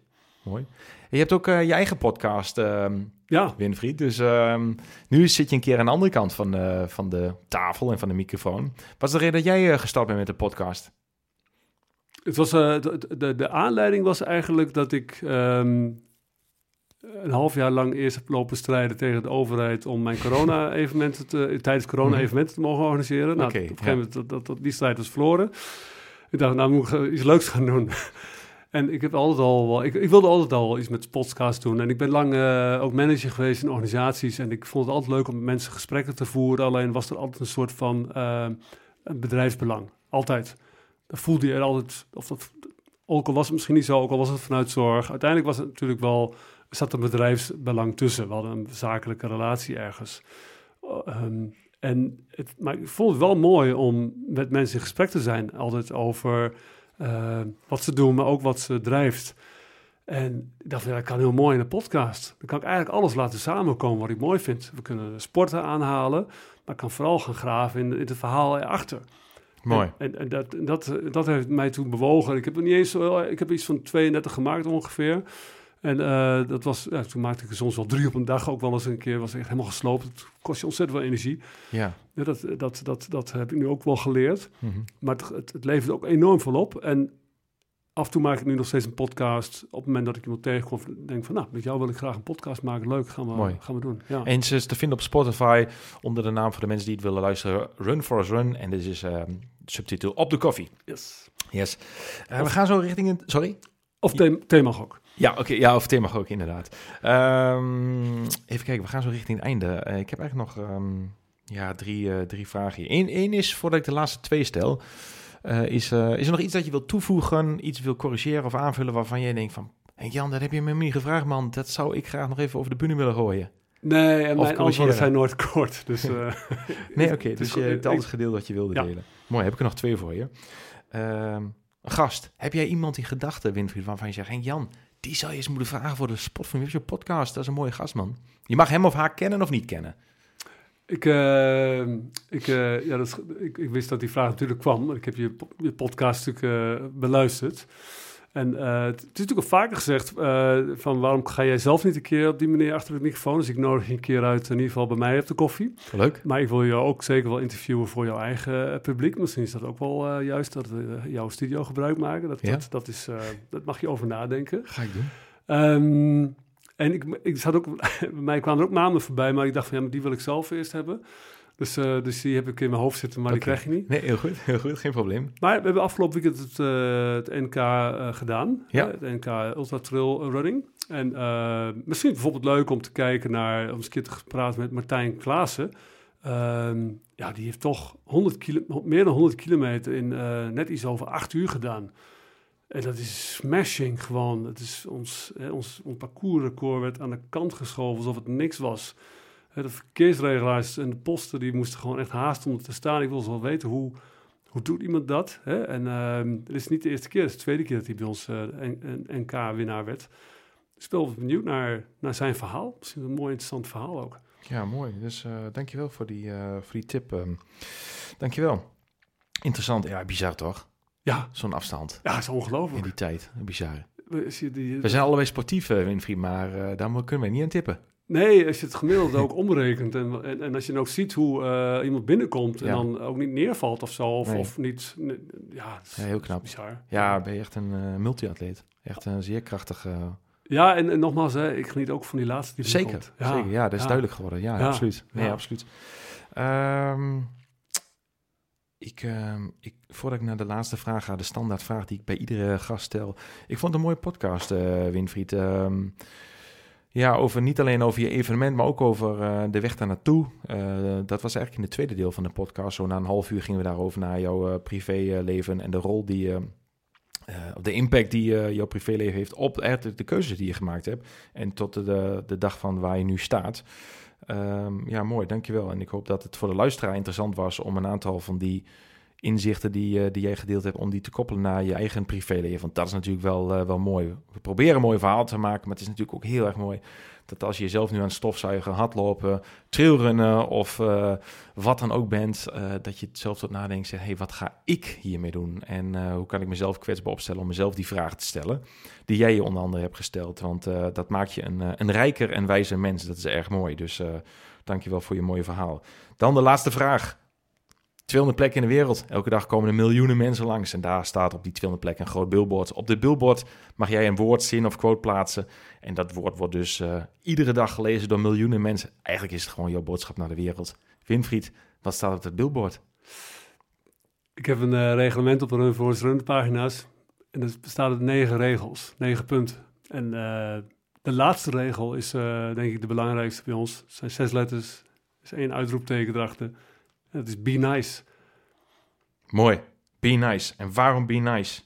Mooi. En je hebt ook eh, je eigen podcast, ehm, Ja, Winfried. Dus ehm, nu zit je een keer aan de andere kant van de, van de tafel en van de microfoon. Wat is de reden dat jij eh, gestart bent met de podcast? Het was, eh, de, de, de aanleiding was eigenlijk dat ik ehm, een half jaar lang eerst heb lopen strijden tegen de overheid om mijn corona-evenementen te, tijdens corona-evenementen te mogen organiseren. Nou, op een gegeven ja. moment dat, dat, dat- die strijd was verloren. Ik dacht, nou moet ik iets leuks gaan doen. En ik heb altijd al wel, ik, ik wilde altijd al iets met podcast doen. En ik ben lang eh, ook manager geweest in organisaties. En ik vond het altijd leuk om met mensen gesprekken te voeren. Alleen was er altijd een soort van eh, een bedrijfsbelang. Altijd. Dat voelde je er altijd, of dat, ook al was het misschien niet zo, ook al was het vanuit zorg. Uiteindelijk was het natuurlijk wel, zat een bedrijfsbelang tussen. We hadden een zakelijke relatie ergens. Uh, ehm, en het, maar ik vond het wel mooi om met mensen in gesprek te zijn. Altijd over eh, wat ze doen, maar ook wat ze drijft. En ik dacht, ja, dat kan heel mooi in een podcast. Dan kan ik eigenlijk alles laten samenkomen wat ik mooi vind. We kunnen sporten aanhalen, maar ik kan vooral gaan graven in, in het verhaal erachter. Mooi. En, en, en dat, dat, dat heeft mij toen bewogen. Ik heb er niet eens ik heb iets van 32 gemaakt ongeveer. En eh, dat was, ja, toen maakte ik er soms wel drie op een dag ook wel eens een keer. Was echt helemaal gesloopt. Het kost je ontzettend veel energie. Ja. Ja, dat, dat, dat, dat heb ik nu ook wel geleerd. Mhm. Maar het, het, het levert ook enorm veel op. En af en toe maak ik nu nog steeds een podcast. Op het moment dat ik iemand tegenkom, denk van, nou, met jou wil ik graag een podcast maken. Leuk, gaan we, Mooi. gaan we doen. Ja. En ze is te vinden op Spotify onder de naam voor de mensen die het willen luisteren. Run for us run. En dit is ehm subtitel op de koffie. Yes. Yes. Eh, we gaan zo richting... een- Sorry? Of thema ook. Ja, oké. ja, of thema ook, inderdaad. Ehm, even kijken, we gaan zo richting het einde. Eh, ik heb eigenlijk nog ehm, ja, drie, eh, drie vragen hier. Eén, één is, voordat ik de laatste twee stel, eh, is, is er nog iets dat je wilt toevoegen, iets wil corrigeren of aanvullen waarvan jij denkt van... Hey Jan, dat heb je me niet gevraagd, man. Dat zou ik graag nog even over de bühne willen gooien. Nee, en mijn antwoorden zijn nooit kort. Dus, Nee, oké. dus je hebt alles gedeeld wat je wilde Ja. delen. Mooi, heb ik er nog twee voor je. Ehm, gast. Heb jij iemand in gedachten, Winfried, waarvan je zegt... Hey Jan, die zou je eens moeten vragen voor de Spot van je podcast. Dat is een mooie gast, man. Je mag hem of haar kennen of niet kennen. Ik, eh, ik, eh, ja, dat ik, ik wist dat die vraag natuurlijk kwam. Ik heb je, je podcast natuurlijk eh, beluisterd. En eh, het, is natuurlijk al vaker gezegd eh, van waarom ga jij zelf niet een keer op die manier achter de microfoon? Dus ik nodig je een keer uit, in ieder geval bij mij op de koffie. Leuk. Maar ik wil je ook zeker wel interviewen voor jouw eigen eh, publiek. Misschien is dat ook wel juist dat we jouw studio gebruik maken. Dat, Ja. dat, dat, is, dat mag je over nadenken. Ga ik doen. Ehm, en ik, ik zat ook, bij mij kwamen er ook namen voorbij, maar ik dacht van ja, maar die wil ik zelf eerst hebben. Dus, eh, dus die heb ik in mijn hoofd zitten, maar die krijg je niet. Nee, heel goed. Heel goed. Geen probleem. Maar we hebben afgelopen weekend het, eh, het NK eh, gedaan. Ja. Het NK Ultra Trail Running. En misschien bijvoorbeeld leuk om te kijken naar, om eens een keer te praten met Martijn Klaassen. Ehm, ja, die heeft toch 100 kilo, meer dan 100 kilometer in net iets over acht uur gedaan. En dat is smashing gewoon. Het is ons, hè, ons, ons parcoursrecord werd aan de kant geschoven alsof het niks was. De verkeersregelaars en de posten die moesten gewoon echt haast om te staan. Ik wil wel weten hoe, hoe doet iemand dat? Hè? En ehm het is niet de eerste keer, het is de tweede keer dat hij bij ons eh, N- N- NK-winnaar werd. Dus ik ben wel benieuwd naar, naar zijn verhaal. Misschien een mooi interessant verhaal ook. Ja, mooi. Dus eh dankjewel voor die, eh, voor die tip. ehm. dankjewel. Interessant. Ja, bizar toch? Ja, Zo'n afstand ja, is in ongelooflijk. die tijd. Bizar. Die, We zijn allebei sportief, eh, Winfried, maar eh, daar kunnen wij niet aan tippen. Nee, als je het gemiddelde ook omrekent en, en, en als je dan ook ziet hoe eh, iemand binnenkomt en Ja. dan ook niet neervalt of zo, of, Nee. of niet, ne- ja, Ja, heel knap. bizar. Ja, ben je echt een eh multi-atleet. Echt een zeer krachtige... Ja, en, en nogmaals, hè, ik geniet ook van die laatste die zeker, binnenkomt. zeker. Ja, dat is ja. duidelijk geworden. Ja, Ja, absoluut. Nee, ja. absoluut. Ehm, ik, ehm, ik, voordat ik naar de laatste vraag ga, de standaardvraag die ik bij iedere gast stel. Ik vond het een mooie podcast, eh, Winfried. Ehm, ja, over, niet alleen over je evenement, maar ook over eh, de weg daar naartoe. Eh, dat was eigenlijk in het tweede deel van de podcast. Zo na een half uur gingen we daarover naar jouw eh, privéleven en de rol die... je of de impact die jouw privéleven heeft op de keuzes die je gemaakt hebt. En tot de, de, de dag van waar je nu staat. Ehm, ja, mooi, dankjewel. En ik hoop dat het voor de luisteraar interessant was om een aantal van die inzichten die, eh, die jij gedeeld hebt, om die te koppelen naar je eigen privéleven. Want dat is natuurlijk wel, eh, wel mooi. We proberen een mooi verhaal te maken, maar het is natuurlijk ook heel erg mooi dat als je jezelf nu aan stofzuigen, hardlopen, trailrunnen of eh, wat dan ook bent, dat je het zelf tot nadenkt, zegt, hey, wat ga ik hiermee doen? En hoe kan ik mezelf kwetsbaar opstellen om mezelf die vraag te stellen, die jij je onder andere hebt gesteld? Want dat maakt je een, een rijker en wijzer mens. Dat is erg mooi. Dus dankjewel voor je mooie verhaal. Dan de laatste vraag. 200 plekken in de wereld. Elke dag komen er miljoenen mensen langs. En daar staat op die 200 plekken een groot billboard. Op dit billboard mag jij een woord, zin of quote plaatsen. En dat woord wordt dus eh, iedere dag gelezen door miljoenen mensen. Eigenlijk is het gewoon jouw boodschap naar de wereld. Winfried, wat staat op het billboard? Ik heb een eh, reglement op de Run pagina's. En dat bestaat uit negen regels, negen punten. En eh, de laatste regel is denk ik de belangrijkste bij ons. Het zijn zes letters, er is één uitroepteken erachter. Dat is be nice. Mooi. Be nice. En waarom be nice?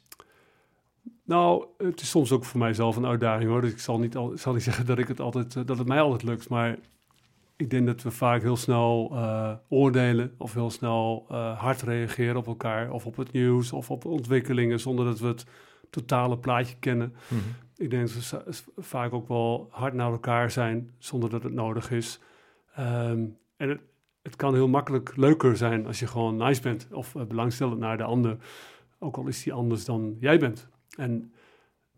Nou, het is soms ook voor mijzelf een uitdaging hoor. Dus ik zal niet, al, zal niet zeggen dat, ik het altijd, eh, dat het mij altijd lukt. Maar ik denk dat we vaak heel snel eh, oordelen of heel snel eh, hard reageren op elkaar. Of op het nieuws of op ontwikkelingen zonder dat we het totale plaatje kennen. Ik denk dat we vaak ook wel hard naar elkaar zijn zonder dat het nodig is. Ehm, en het, het kan heel makkelijk leuker zijn als je gewoon nice bent of eh, belangstellend naar de ander. Ook al is die anders dan jij bent. En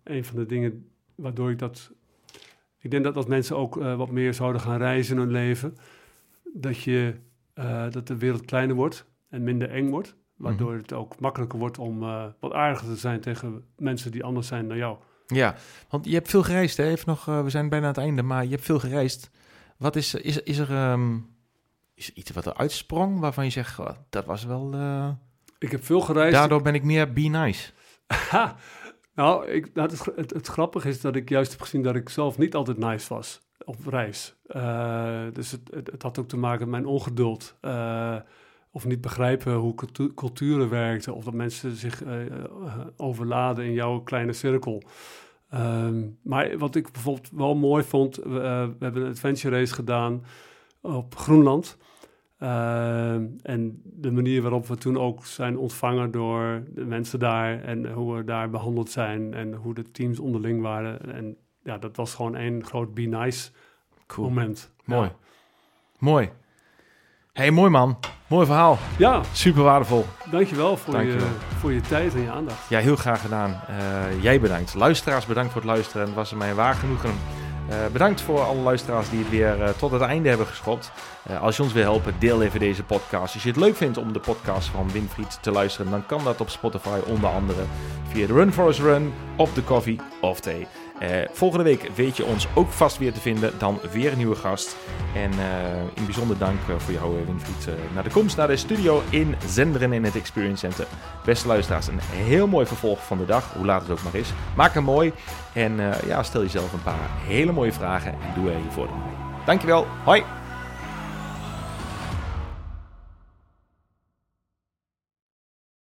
een van de dingen waardoor ik dat. Ik denk dat als mensen ook eh, wat meer zouden gaan reizen in hun leven, dat, je, eh, dat de wereld kleiner wordt en minder eng wordt. Waardoor het ook makkelijker wordt om wat aardiger te zijn tegen mensen die anders zijn dan jou. Ja, want je hebt veel gereisd. Hè? Even nog, we zijn bijna aan het einde, maar je hebt veel gereisd. Wat is, is, is er ehm, is er iets wat er uitsprong waarvan je zegt, "Goh, dat was wel... eh, Ik heb veel gereisd. daardoor ben ik meer be nice. Ha! Nou, ik, nou, het, het, het grappige is dat ik juist heb gezien dat ik zelf niet altijd nice was op reis. Eh, dus het, het, had ook te maken met mijn ongeduld. eh, of niet begrijpen hoe cultu- culturen werkten. Of dat mensen zich overladen in jouw kleine cirkel. Ehm, maar wat ik bijvoorbeeld wel mooi vond... We hebben een adventure race gedaan op Groenland... Ehm, en de manier waarop we toen ook zijn ontvangen door de mensen daar en hoe we daar behandeld zijn en hoe de teams onderling waren. En ja, dat was gewoon één groot be nice Cool. moment. Mooi. Mooi. hey, mooi man. Mooi verhaal. Ja, Super waardevol. dankjewel voor, Dankjewel. Je, voor je tijd en je aandacht. Ja, heel graag gedaan. Eh, jij bedankt. Luisteraars, bedankt voor het luisteren. Het was mij waar genoegen. Eh, bedankt voor alle luisteraars die het weer eh, tot het einde hebben geschopt. Eh, als je ons wil helpen, deel even deze podcast. Als je het leuk vindt om de podcast van Winfried te luisteren, dan kan dat op Spotify onder andere via de Run Forest Run, of de Coffee of Thee. Eh, volgende week weet je ons ook vast weer te vinden. Dan weer een nieuwe gast. En eh, in bijzonder dank eh, voor jou, Winfried, naar de komst naar de studio in Zenderen in het Experience Center. Beste luisteraars, een heel mooi vervolg van de dag, hoe laat het ook maar is. Maak hem mooi en ja, stel jezelf een paar hele mooie vragen en doe er hiervoor. Dankjewel, hoi!